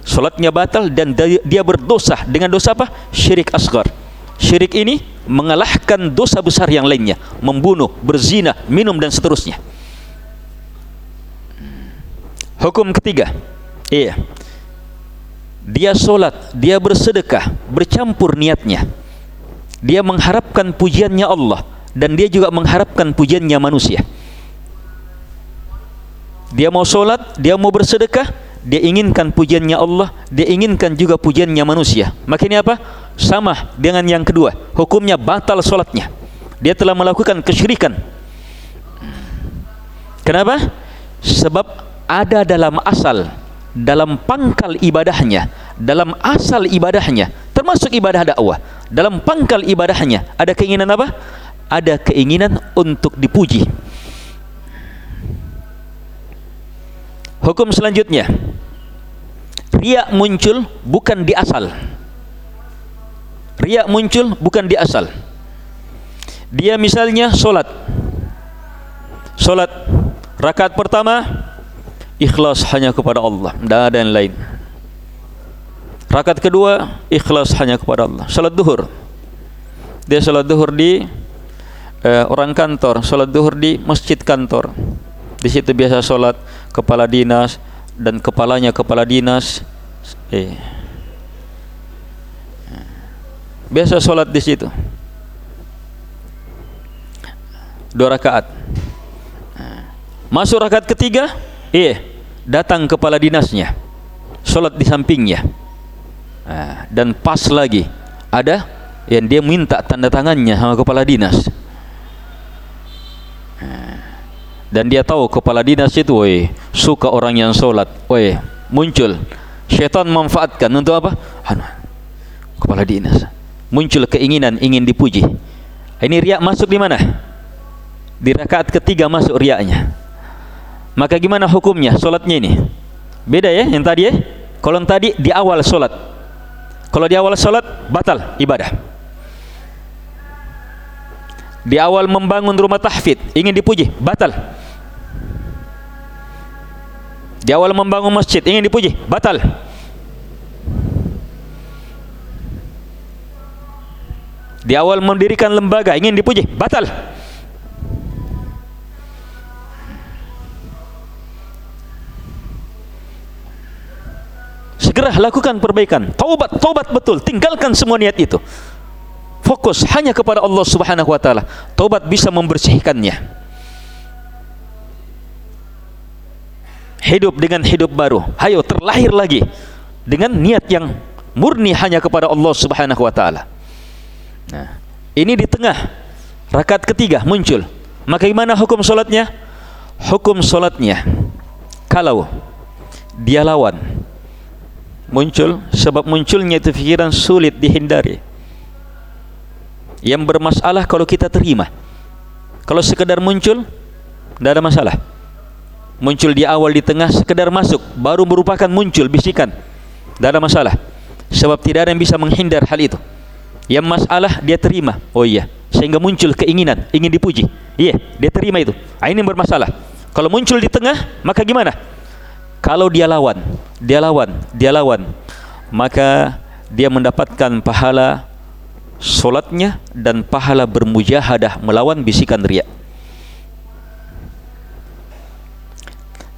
Solatnya batal dan dia berdosa dengan dosa apa? syirik asgar syirik ini mengalahkan dosa besar yang lainnya membunuh, berzina, minum dan seterusnya. Hukum ketiga iya dia solat, dia bersedekah bercampur niatnya. Dia mengharapkan pujiannya Allah dan dia juga mengharapkan pujiannya manusia. Dia mau solat, dia mau bersedekah dia inginkan pujiannya Allah dia inginkan juga pujiannya manusia. Maka ini apa? sama dengan yang kedua hukumnya batal solatnya. Dia telah melakukan kesyirikan. Kenapa? sebab ada dalam asal dalam pangkal ibadahnya dalam asal ibadahnya termasuk ibadah dakwah dalam pangkal ibadahnya ada keinginan apa? ada keinginan untuk dipuji. Hukum selanjutnya riak muncul bukan di asal. Riak muncul bukan di asal. Dia misalnya solat solat rakaat pertama ikhlas hanya kepada Allah. Tidak ada yang lain. Rakaat kedua ikhlas hanya kepada Allah. Solat duhur. Dia solat duhur di eh, orang kantor solat duhur di masjid kantor. Di situ biasa solat kepala dinas dan kepalanya kepala dinas. Eh. Biasa solat di situ. Dua rakaat. Masuk rakaat ketiga eh datang kepala dinasnya solat di sampingnya. Dan pas lagi ada yang dia minta tanda tangannya sama kepala dinas. Dan dia tahu kepala dinas itu woi suka orang yang solat. Woi muncul. Syaitan memanfaatkan untuk apa? Kepala dinas. Muncul keinginan ingin dipuji. Ini riak masuk di mana? Di rakaat ketiga masuk riaknya maka gimana hukumnya solatnya ini? Beda ya yang tadi ya. Kalau tadi di awal solat. Kalau di awal solat batal ibadah. Di awal membangun rumah tahfid ingin dipuji batal. Di awal membangun masjid ingin dipuji batal. Di awal mendirikan lembaga ingin dipuji batal segera lakukan perbaikan taubat taubat betul tinggalkan semua niat itu fokus hanya kepada Allah Subhanahu wa taala. Taubat bisa membersihkannya. Hidup dengan hidup baru. Hayo terlahir lagi dengan niat yang murni hanya kepada Allah Subhanahu wa taala. Nah, ini di tengah rakaat ketiga muncul. Maka gimana hukum solatnya? Hukum solatnya kalau dia lawan muncul sebab munculnya itu fikiran sulit dihindari. Yang bermasalah kalau kita terima. Kalau sekedar muncul tidak ada masalah. Muncul di awal di tengah sekedar masuk baru merupakan muncul bisikan. Tidak ada masalah. Sebab tidak ada yang bisa menghindar hal itu. Yang masalah dia terima. Oh iya sehingga muncul keinginan ingin dipuji. Iya dia terima itu. Ah, ini bermasalah. Kalau muncul di tengah maka gimana kalau dia lawan dia lawan dia lawan maka dia mendapatkan pahala solatnya dan pahala bermujahadah melawan bisikan riak.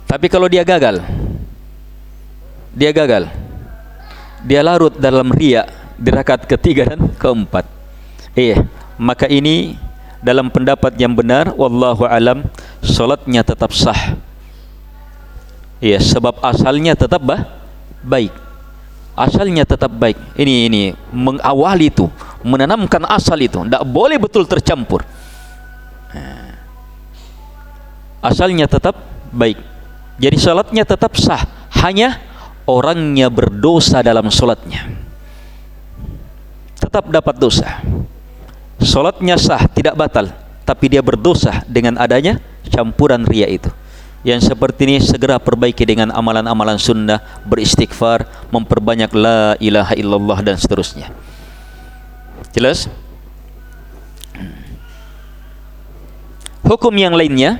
Tapi kalau dia gagal, dia gagal, dia larut dalam riak di rakaat ketiga dan keempat. Eh, maka ini dalam pendapat yang benar, wallahu alam, solatnya tetap sah. Ya, sebab asalnya tetap bah, baik. Asalnya tetap baik. Ini ini mengawali itu menanamkan asal itu. Tidak boleh betul tercampur. Asalnya tetap baik. Jadi salatnya tetap sah. Hanya orangnya berdosa dalam salatnya. Tetap dapat dosa. Salatnya sah tidak batal. Tapi dia berdosa dengan adanya campuran ria itu Yang seperti ini segera perbaiki dengan amalan-amalan sunnah, beristighfar, memperbanyak la ilaha illallah dan seterusnya. Jelas? Hukum yang lainnya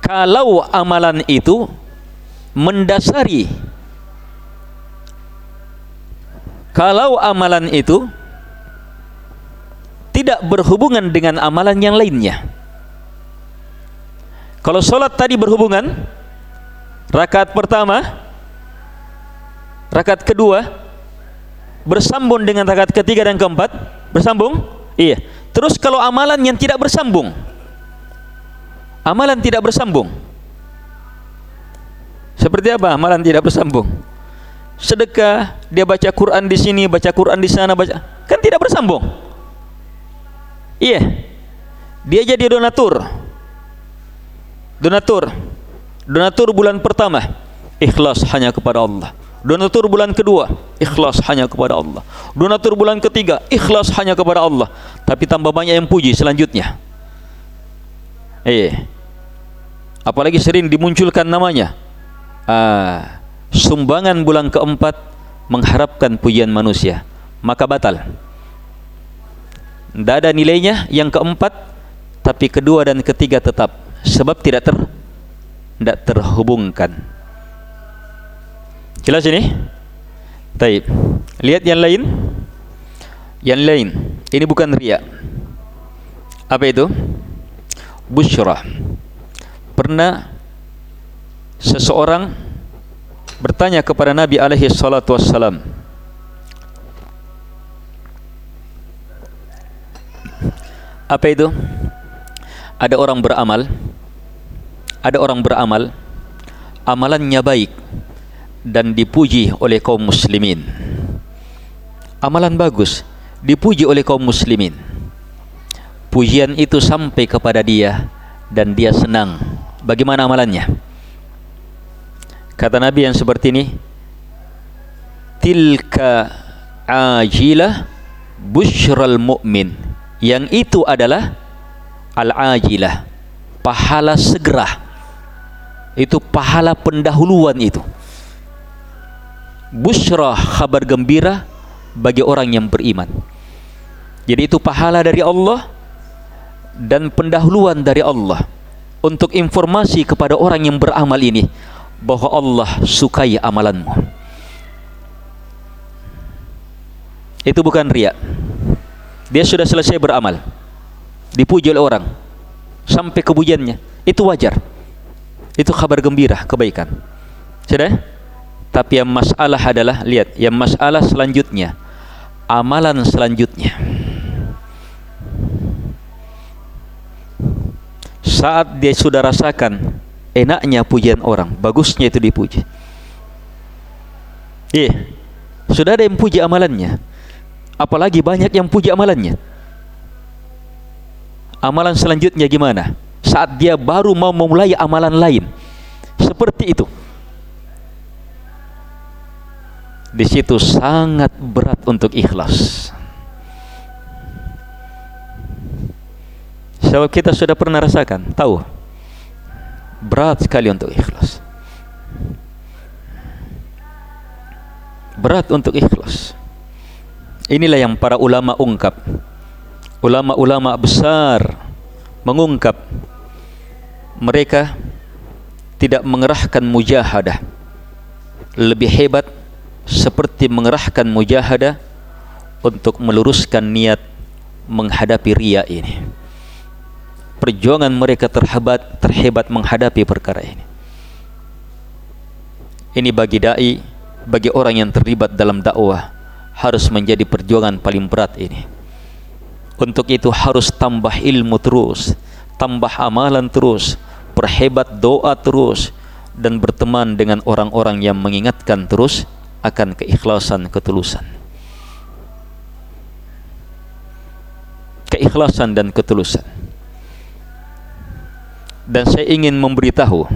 kalau amalan itu mendasari kalau amalan itu tidak berhubungan dengan amalan yang lainnya kalau solat tadi berhubungan Rakaat pertama Rakaat kedua Bersambung dengan rakaat ketiga dan keempat Bersambung? Iya. Terus kalau amalan yang tidak bersambung Amalan tidak bersambung. Seperti apa amalan tidak bersambung? Sedekah Dia baca Quran di sini Baca Quran di sana baca Kan tidak bersambung? Iya. Dia jadi donatur donatur. Donatur bulan pertama ikhlas hanya kepada Allah. Donatur bulan kedua ikhlas hanya kepada Allah. Donatur bulan ketiga ikhlas hanya kepada Allah. Tapi tambah banyak yang puji selanjutnya. Eh apalagi sering dimunculkan namanya. Ah, sumbangan bulan keempat mengharapkan pujian manusia. Maka batal. Tidak ada nilainya yang keempat tapi kedua dan ketiga tetap sebab tidak ter tidak terhubungkan. Jelas ini? Baik. Lihat yang lain. Yang lain. Ini bukan ria apa itu? Busyra pernah seseorang bertanya kepada Nabi alaihi salatu wassalam. Apa itu ada orang beramal. Ada orang beramal. Amalannya baik dan dipuji oleh kaum muslimin. Amalan bagus dipuji oleh kaum muslimin. Pujian itu sampai kepada dia dan dia senang. Bagaimana amalannya? Kata nabi yang seperti ini tilka ajilah busyral mu'min. Yang itu adalah al-ajilah. Pahala segera itu pahala pendahuluan itu. Busra khabar gembira bagi orang yang beriman. Jadi itu pahala dari Allah dan pendahuluan dari Allah untuk informasi kepada orang yang beramal ini bahawa Allah sukai amalanmu. Itu bukan riak. Dia sudah selesai beramal dipuji oleh orang. Sampai kebujannya itu wajar. Itu kabar gembira kebaikan. Sudah? Tapi yang masalah adalah lihat yang masalah selanjutnya. Amalan selanjutnya. Saat dia sudah rasakan enaknya pujian orang bagusnya itu dipuji. Iya. Sudah ada yang puji amalannya. Apalagi banyak yang puji amalannya amalan selanjutnya gimana? Saat dia baru mau memulai amalan lain. Seperti itu. Di situ sangat berat untuk ikhlas. Sebab kita sudah pernah rasakan tahu? Berat sekali untuk ikhlas. Berat untuk ikhlas. Inilah yang para ulama ungkap ulama-ulama besar mengungkap mereka tidak mengerahkan mujahadah. Lebih hebat seperti mengerahkan mujahadah untuk meluruskan niat menghadapi ria ini. Perjuangan mereka terhebat terhebat menghadapi perkara ini. Ini bagi dai bagi orang yang terlibat dalam dakwah harus menjadi perjuangan paling berat ini untuk itu harus tambah ilmu terus tambah amalan terus perhebat doa terus dan berteman dengan orang-orang yang mengingatkan terus akan keikhlasan ketulusan. Keikhlasan dan ketulusan. Dan saya ingin memberitahu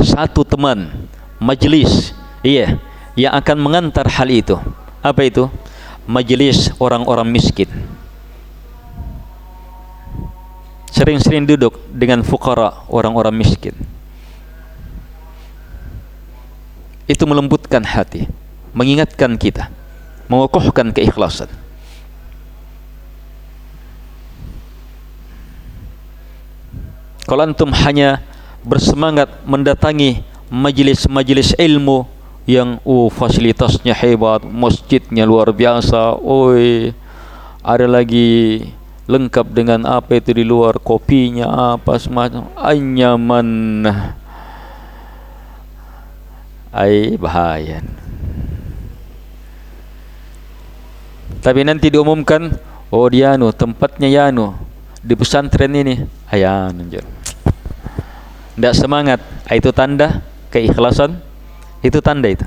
satu teman majlis iya yang akan mengantar hal itu. Apa itu? Majlis orang-orang miskin sering-sering duduk dengan fukara orang-orang miskin? Itu melembutkan hati mengingatkan kita mengokohkan keikhlasan. Kalau antum hanya bersemangat mendatangi majlis-majlis ilmu yang oh fasilitasnya hebat, masjidnya luar biasa, oi ada lagi lengkap dengan apa itu di luar kopinya apa semacam anyaman. Ai bahaya. Tapi nanti diumumkan oh dia anu tempatnya ya anu di pesantren ini. Ayan anjir. Tidak semangat. Itu tanda keikhlasan. Itu tanda itu.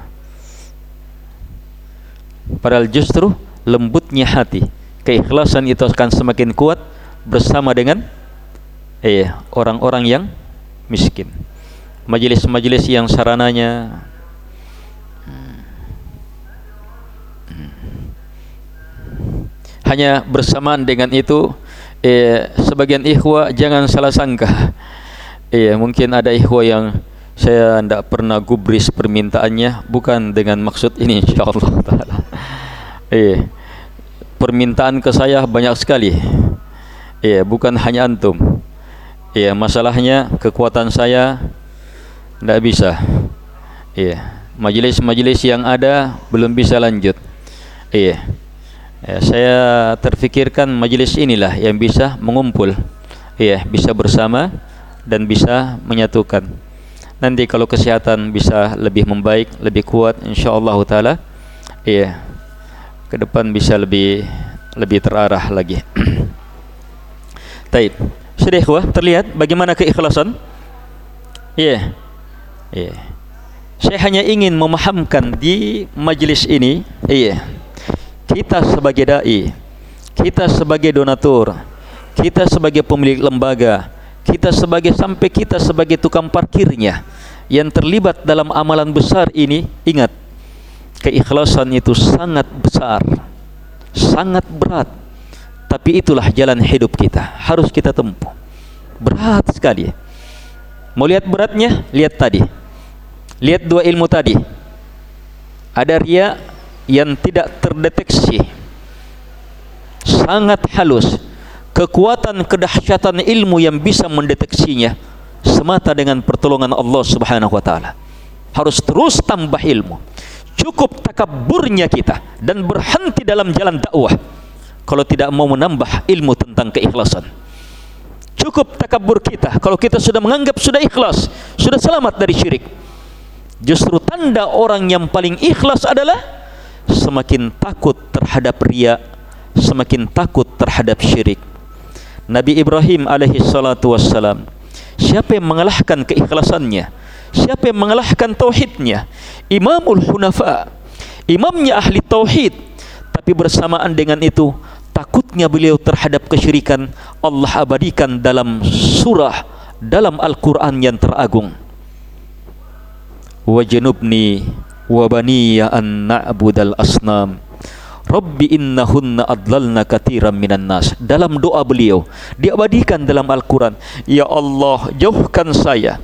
Padahal justru lembutnya hati keikhlasan itu akan semakin kuat bersama dengan eh orang-orang yang miskin majelis-majelis yang sarananya hanya bersamaan dengan itu eh, sebagian ikhwah jangan salah sangka Iya, mungkin ada ikhwah yang saya tidak pernah gubris permintaannya bukan dengan maksud ini insyaallah taala. Iya. Permintaan ke saya banyak sekali. Iya, bukan hanya antum. Iya, masalahnya kekuatan saya tidak bisa. Iya, majelis-majelis yang ada belum bisa lanjut. Iya. Ya, saya terfikirkan majelis inilah yang bisa mengumpul. Iya, bisa bersama dan bisa menyatukan. Nanti kalau kesehatan bisa lebih membaik, lebih kuat insyaallah taala, iya. Ke depan bisa lebih lebih terarah lagi. (clears throat) Baik. Sudah ikhwah, terlihat bagaimana keikhlasan? Iya. Iya. Saya hanya ingin memahamkan di majlis ini, iya. Kita sebagai dai, kita sebagai donatur, kita sebagai pemilik lembaga, kita sebagai sampai kita sebagai tukang parkirnya yang terlibat dalam amalan besar ini ingat keikhlasan itu sangat besar sangat berat. Tapi itulah jalan hidup kita harus kita tempuh. Berat sekali. Mau lihat beratnya? Lihat tadi. Lihat dua ilmu tadi. Ada ria yang tidak terdeteksi. Sangat halus. Kekuatan kedahsyatan ilmu yang bisa mendeteksinya semata dengan pertolongan Allah Subhanahu wa taala. Harus terus tambah ilmu. Cukup takabburnya kita dan berhenti dalam jalan dakwah kalau tidak mau menambah ilmu tentang keikhlasan. Cukup takabur kita kalau kita sudah menganggap sudah ikhlas, sudah selamat dari syirik. Justru tanda orang yang paling ikhlas adalah semakin takut terhadap riya, semakin takut terhadap syirik. Nabi Ibrahim alaihi salatu wassalam siapa yang mengalahkan keikhlasannya siapa yang mengalahkan tauhidnya imamul hunafa imamnya ahli tauhid. Tapi bersamaan dengan itu takutnya beliau terhadap kesyirikan Allah abadikan dalam surah dalam Al-Quran yang teragung. Wajnubni wabaniya an na'budal asnam. Rabbi innahunna adlalna katiran minan nas. Dalam doa beliau diabadikan dalam Al-Quran. Ya Allah jauhkan saya.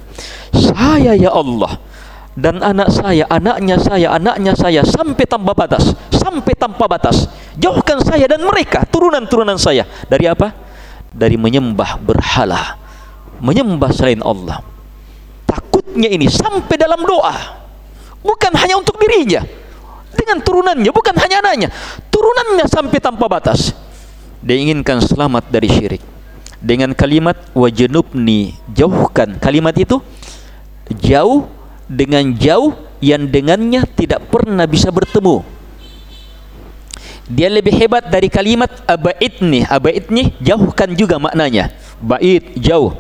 Saya ya Allah dan anak saya anaknya saya anaknya saya sampai tanpa batas sampai tanpa batas. Jauhkan saya dan mereka turunan-turunan saya. Dari apa? Dari menyembah berhala menyembah selain Allah. Takutnya ini sampai dalam doa. Bukan hanya untuk dirinya dengan turunannya bukan hanya anaknya. Turunannya sampai tanpa batas. Dia inginkan selamat dari syirik. Dengan kalimat wajnubni jauhkan. Kalimat itu jauh dengan jauh yang dengannya tidak pernah bisa bertemu. Dia lebih hebat dari kalimat abaidni abaidni jauhkan juga maknanya. Bait jauh.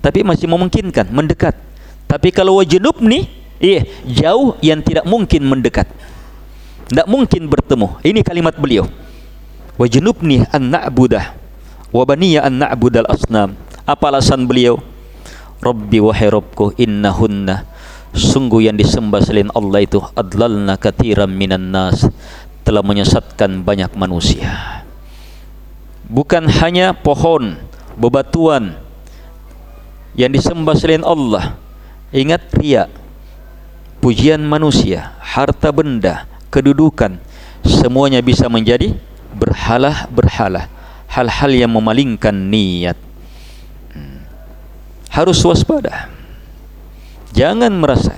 Tapi masih memungkinkan mendekat. Tapi kalau wajnubni iya jauh yang tidak mungkin mendekat. Tidak mungkin bertemu. Ini kalimat beliau. Wajnubni an na'budah wa baniya an na'budal asnam apa alasan beliau? Rabbi wahai Rabbku innahunna sungguh yang disembah selain Allah itu adlalna katiran minan nas. Telah menyesatkan banyak manusia. Bukan hanya pohon bebatuan yang disembah selain Allah. Ingat riak pujian manusia harta benda kedudukan semuanya bisa menjadi berhala-berhala hal-hal yang memalingkan niat. Hmm. harus waspada jangan merasa.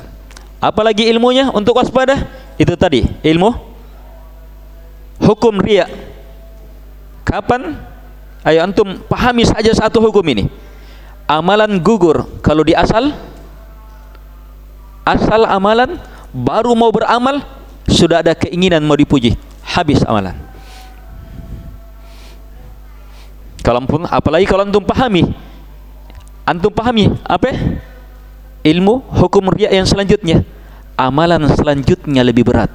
Apalagi ilmunya untuk waspada? Itu tadi ilmu. Hukum riak. Kapan? Ayo antum pahami saja satu hukum ini. Amalan gugur kalau di asal. Asal amalan baru mau beramal sudah ada keinginan mau dipuji. Habis amalan. Kalau pun apalagi kalau antum pahami. Antum pahami apa ilmu hukum riak yang selanjutnya amalan selanjutnya lebih berat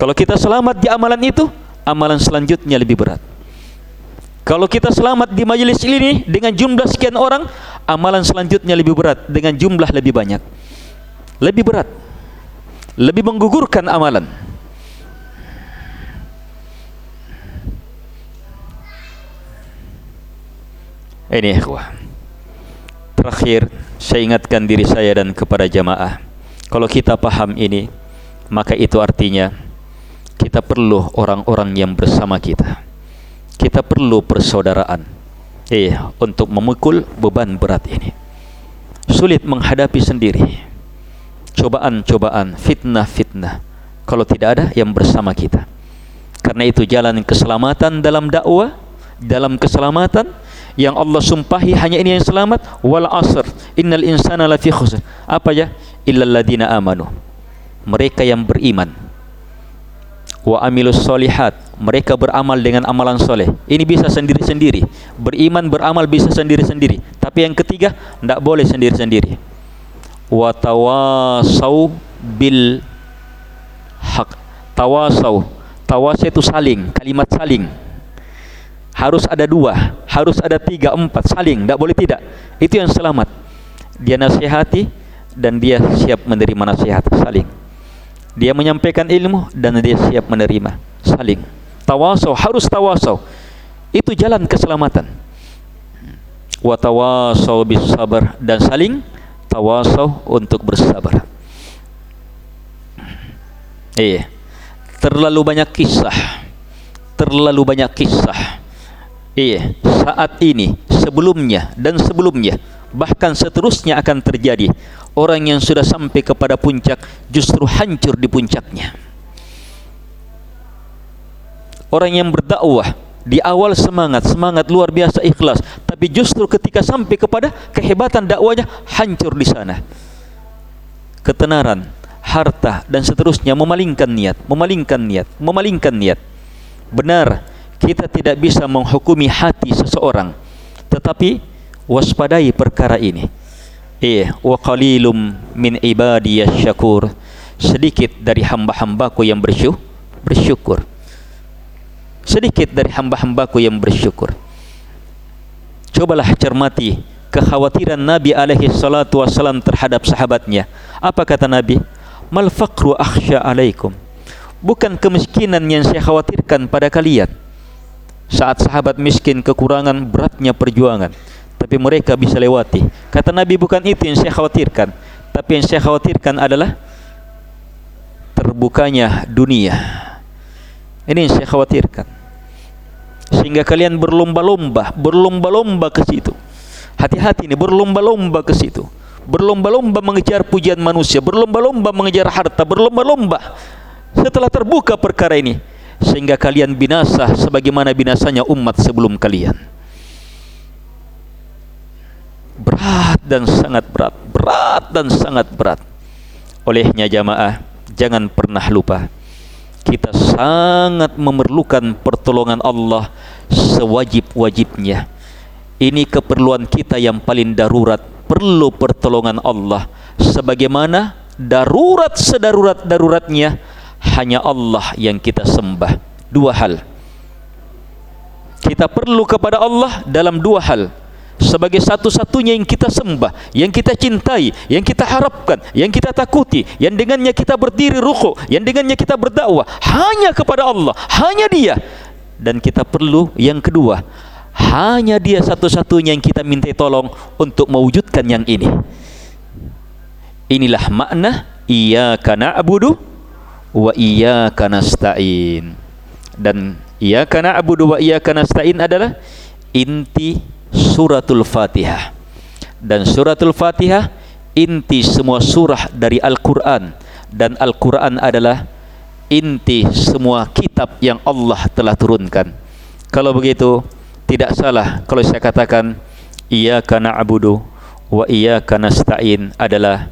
kalau kita selamat di amalan itu amalan selanjutnya lebih berat. Kalau kita selamat di majlis ini dengan jumlah sekian orang, amalan selanjutnya lebih berat dengan jumlah lebih banyak. Lebih berat. Lebih menggugurkan amalan. Ini ikhwah. Terakhir, saya ingatkan diri saya dan kepada jamaah. Kalau kita paham ini, maka itu artinya kita perlu orang-orang yang bersama kita. Kita perlu persaudaraan. Eh, untuk memukul beban berat ini. Sulit menghadapi sendiri. Cobaan-cobaan, fitnah-fitnah. Kalau tidak ada yang bersama kita. Karena itu jalan keselamatan dalam dakwah, dalam keselamatan yang Allah sumpahi hanya ini yang selamat wal asr. Innal insana lafi khusr. Apa ya illal ladina amanu. Mereka yang beriman. Wa amilus solihat. Mereka beramal dengan amalan soleh. Ini bisa sendiri-sendiri. Beriman beramal bisa sendiri-sendiri. Tapi yang ketiga tidak boleh sendiri-sendiri. Wa tawasau bil hak tawasau. Tawasau itu saling. Kalimat saling harus ada dua harus ada tiga empat saling tidak boleh tidak. Itu yang selamat. Dia nasihati dan dia siap menerima nasihat saling. Dia menyampaikan ilmu dan dia siap menerima saling. Tawasau harus tawasau. Itu jalan keselamatan. Wa tawasau bis sabar dan saling tawasau untuk bersabar. Iya. Terlalu banyak kisah. Terlalu banyak kisah iya saat ini sebelumnya dan sebelumnya bahkan seterusnya akan terjadi. Orang yang sudah sampai kepada puncak justru hancur di puncaknya. Orang yang berdakwah di awal semangat semangat luar biasa ikhlas tapi justru ketika sampai kepada kehebatan dakwanya hancur di sana. Ketenaran harta dan seterusnya memalingkan niat memalingkan niat memalingkan niat. Benar kita tidak bisa menghukumi hati seseorang. Tetapi waspadai perkara ini. Eh wa qalilum min ibadiyas syakur sedikit dari hamba-hambaku yang bersyukur bersyukur. Sedikit dari hamba-hambaku yang bersyukur. Cobalah cermati kekhawatiran Nabi alaihi salatu wasalam terhadap sahabatnya. Apa kata Nabi? Mal faqru akhsha alaikum. Bukan kemiskinan yang saya khawatirkan pada kalian saat sahabat miskin kekurangan beratnya perjuangan tapi mereka bisa lewati. Kata Nabi bukan itu yang saya khawatirkan, tapi yang saya khawatirkan adalah terbukanya dunia. Ini yang saya khawatirkan. Sehingga kalian berlomba-lomba, berlomba-lomba ke situ. Hati-hati ini berlomba-lomba ke situ. Berlomba-lomba mengejar pujian manusia, berlomba-lomba mengejar harta, berlomba-lomba. Setelah terbuka perkara ini, sehingga kalian binasa sebagaimana binasanya umat sebelum kalian. Berat dan sangat berat berat dan sangat berat. Olehnya jamaah jangan pernah lupa kita sangat memerlukan pertolongan Allah sewajib-wajibnya. Ini keperluan kita yang paling darurat perlu pertolongan Allah. Sebagaimana darurat sedarurat-daruratnya hanya Allah yang kita sembah. Dua hal. Kita perlu kepada Allah dalam dua hal. Sebagai satu-satunya yang kita sembah, yang kita cintai, yang kita harapkan, yang kita takuti, yang dengannya kita berdiri ruku, yang dengannya kita berdakwah. Hanya kepada Allah, hanya Dia. dan kita perlu yang kedua. Hanya dia satu-satunya yang kita minta tolong untuk mewujudkan yang ini. Inilah makna iyyaka na'budu wa iyyaka nasta'in. Dan iyyaka na'budu wa iyyaka nasta'in adalah inti suratul Fatihah. Dan suratul Fatihah inti semua surah dari Al-Quran. Dan Al-Quran adalah inti semua kitab yang Allah telah turunkan. Kalau begitu tidak salah kalau saya katakan iyyaka na'budu wa iyyaka nasta'in adalah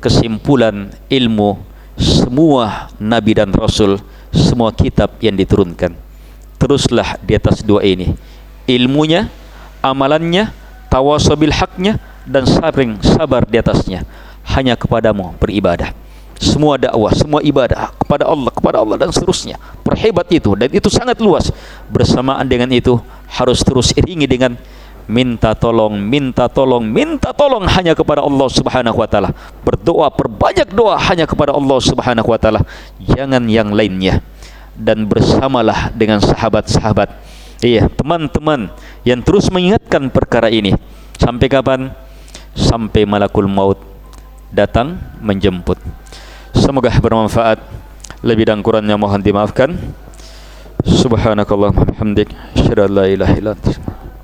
kesimpulan ilmu semua nabi dan rasul semua kitab yang diturunkan teruslah di atas dua ini ilmunya amalannya tawasabil haknya dan sabring sabar di atasnya hanya kepadamu beribadah semua dakwah, semua ibadah kepada Allah, kepada Allah dan seterusnya. Perhebat itu dan itu sangat luas. Bersamaan dengan itu harus terus iringi dengan minta tolong, minta tolong, minta tolong hanya kepada Allah Subhanahu wa taala. Berdoa perbanyak doa hanya kepada Allah Subhanahu wa taala. Jangan yang lainnya. Dan bersamalah dengan sahabat-sahabat. Iya, teman-teman yang terus mengingatkan perkara ini. Sampai kapan? Sampai malakul maut datang menjemput. Semoga bermanfaat. Lebih dan kurangnya mohon dimaafkan. Subhanakallahumma hamdik. Syada la ilaha illa anta.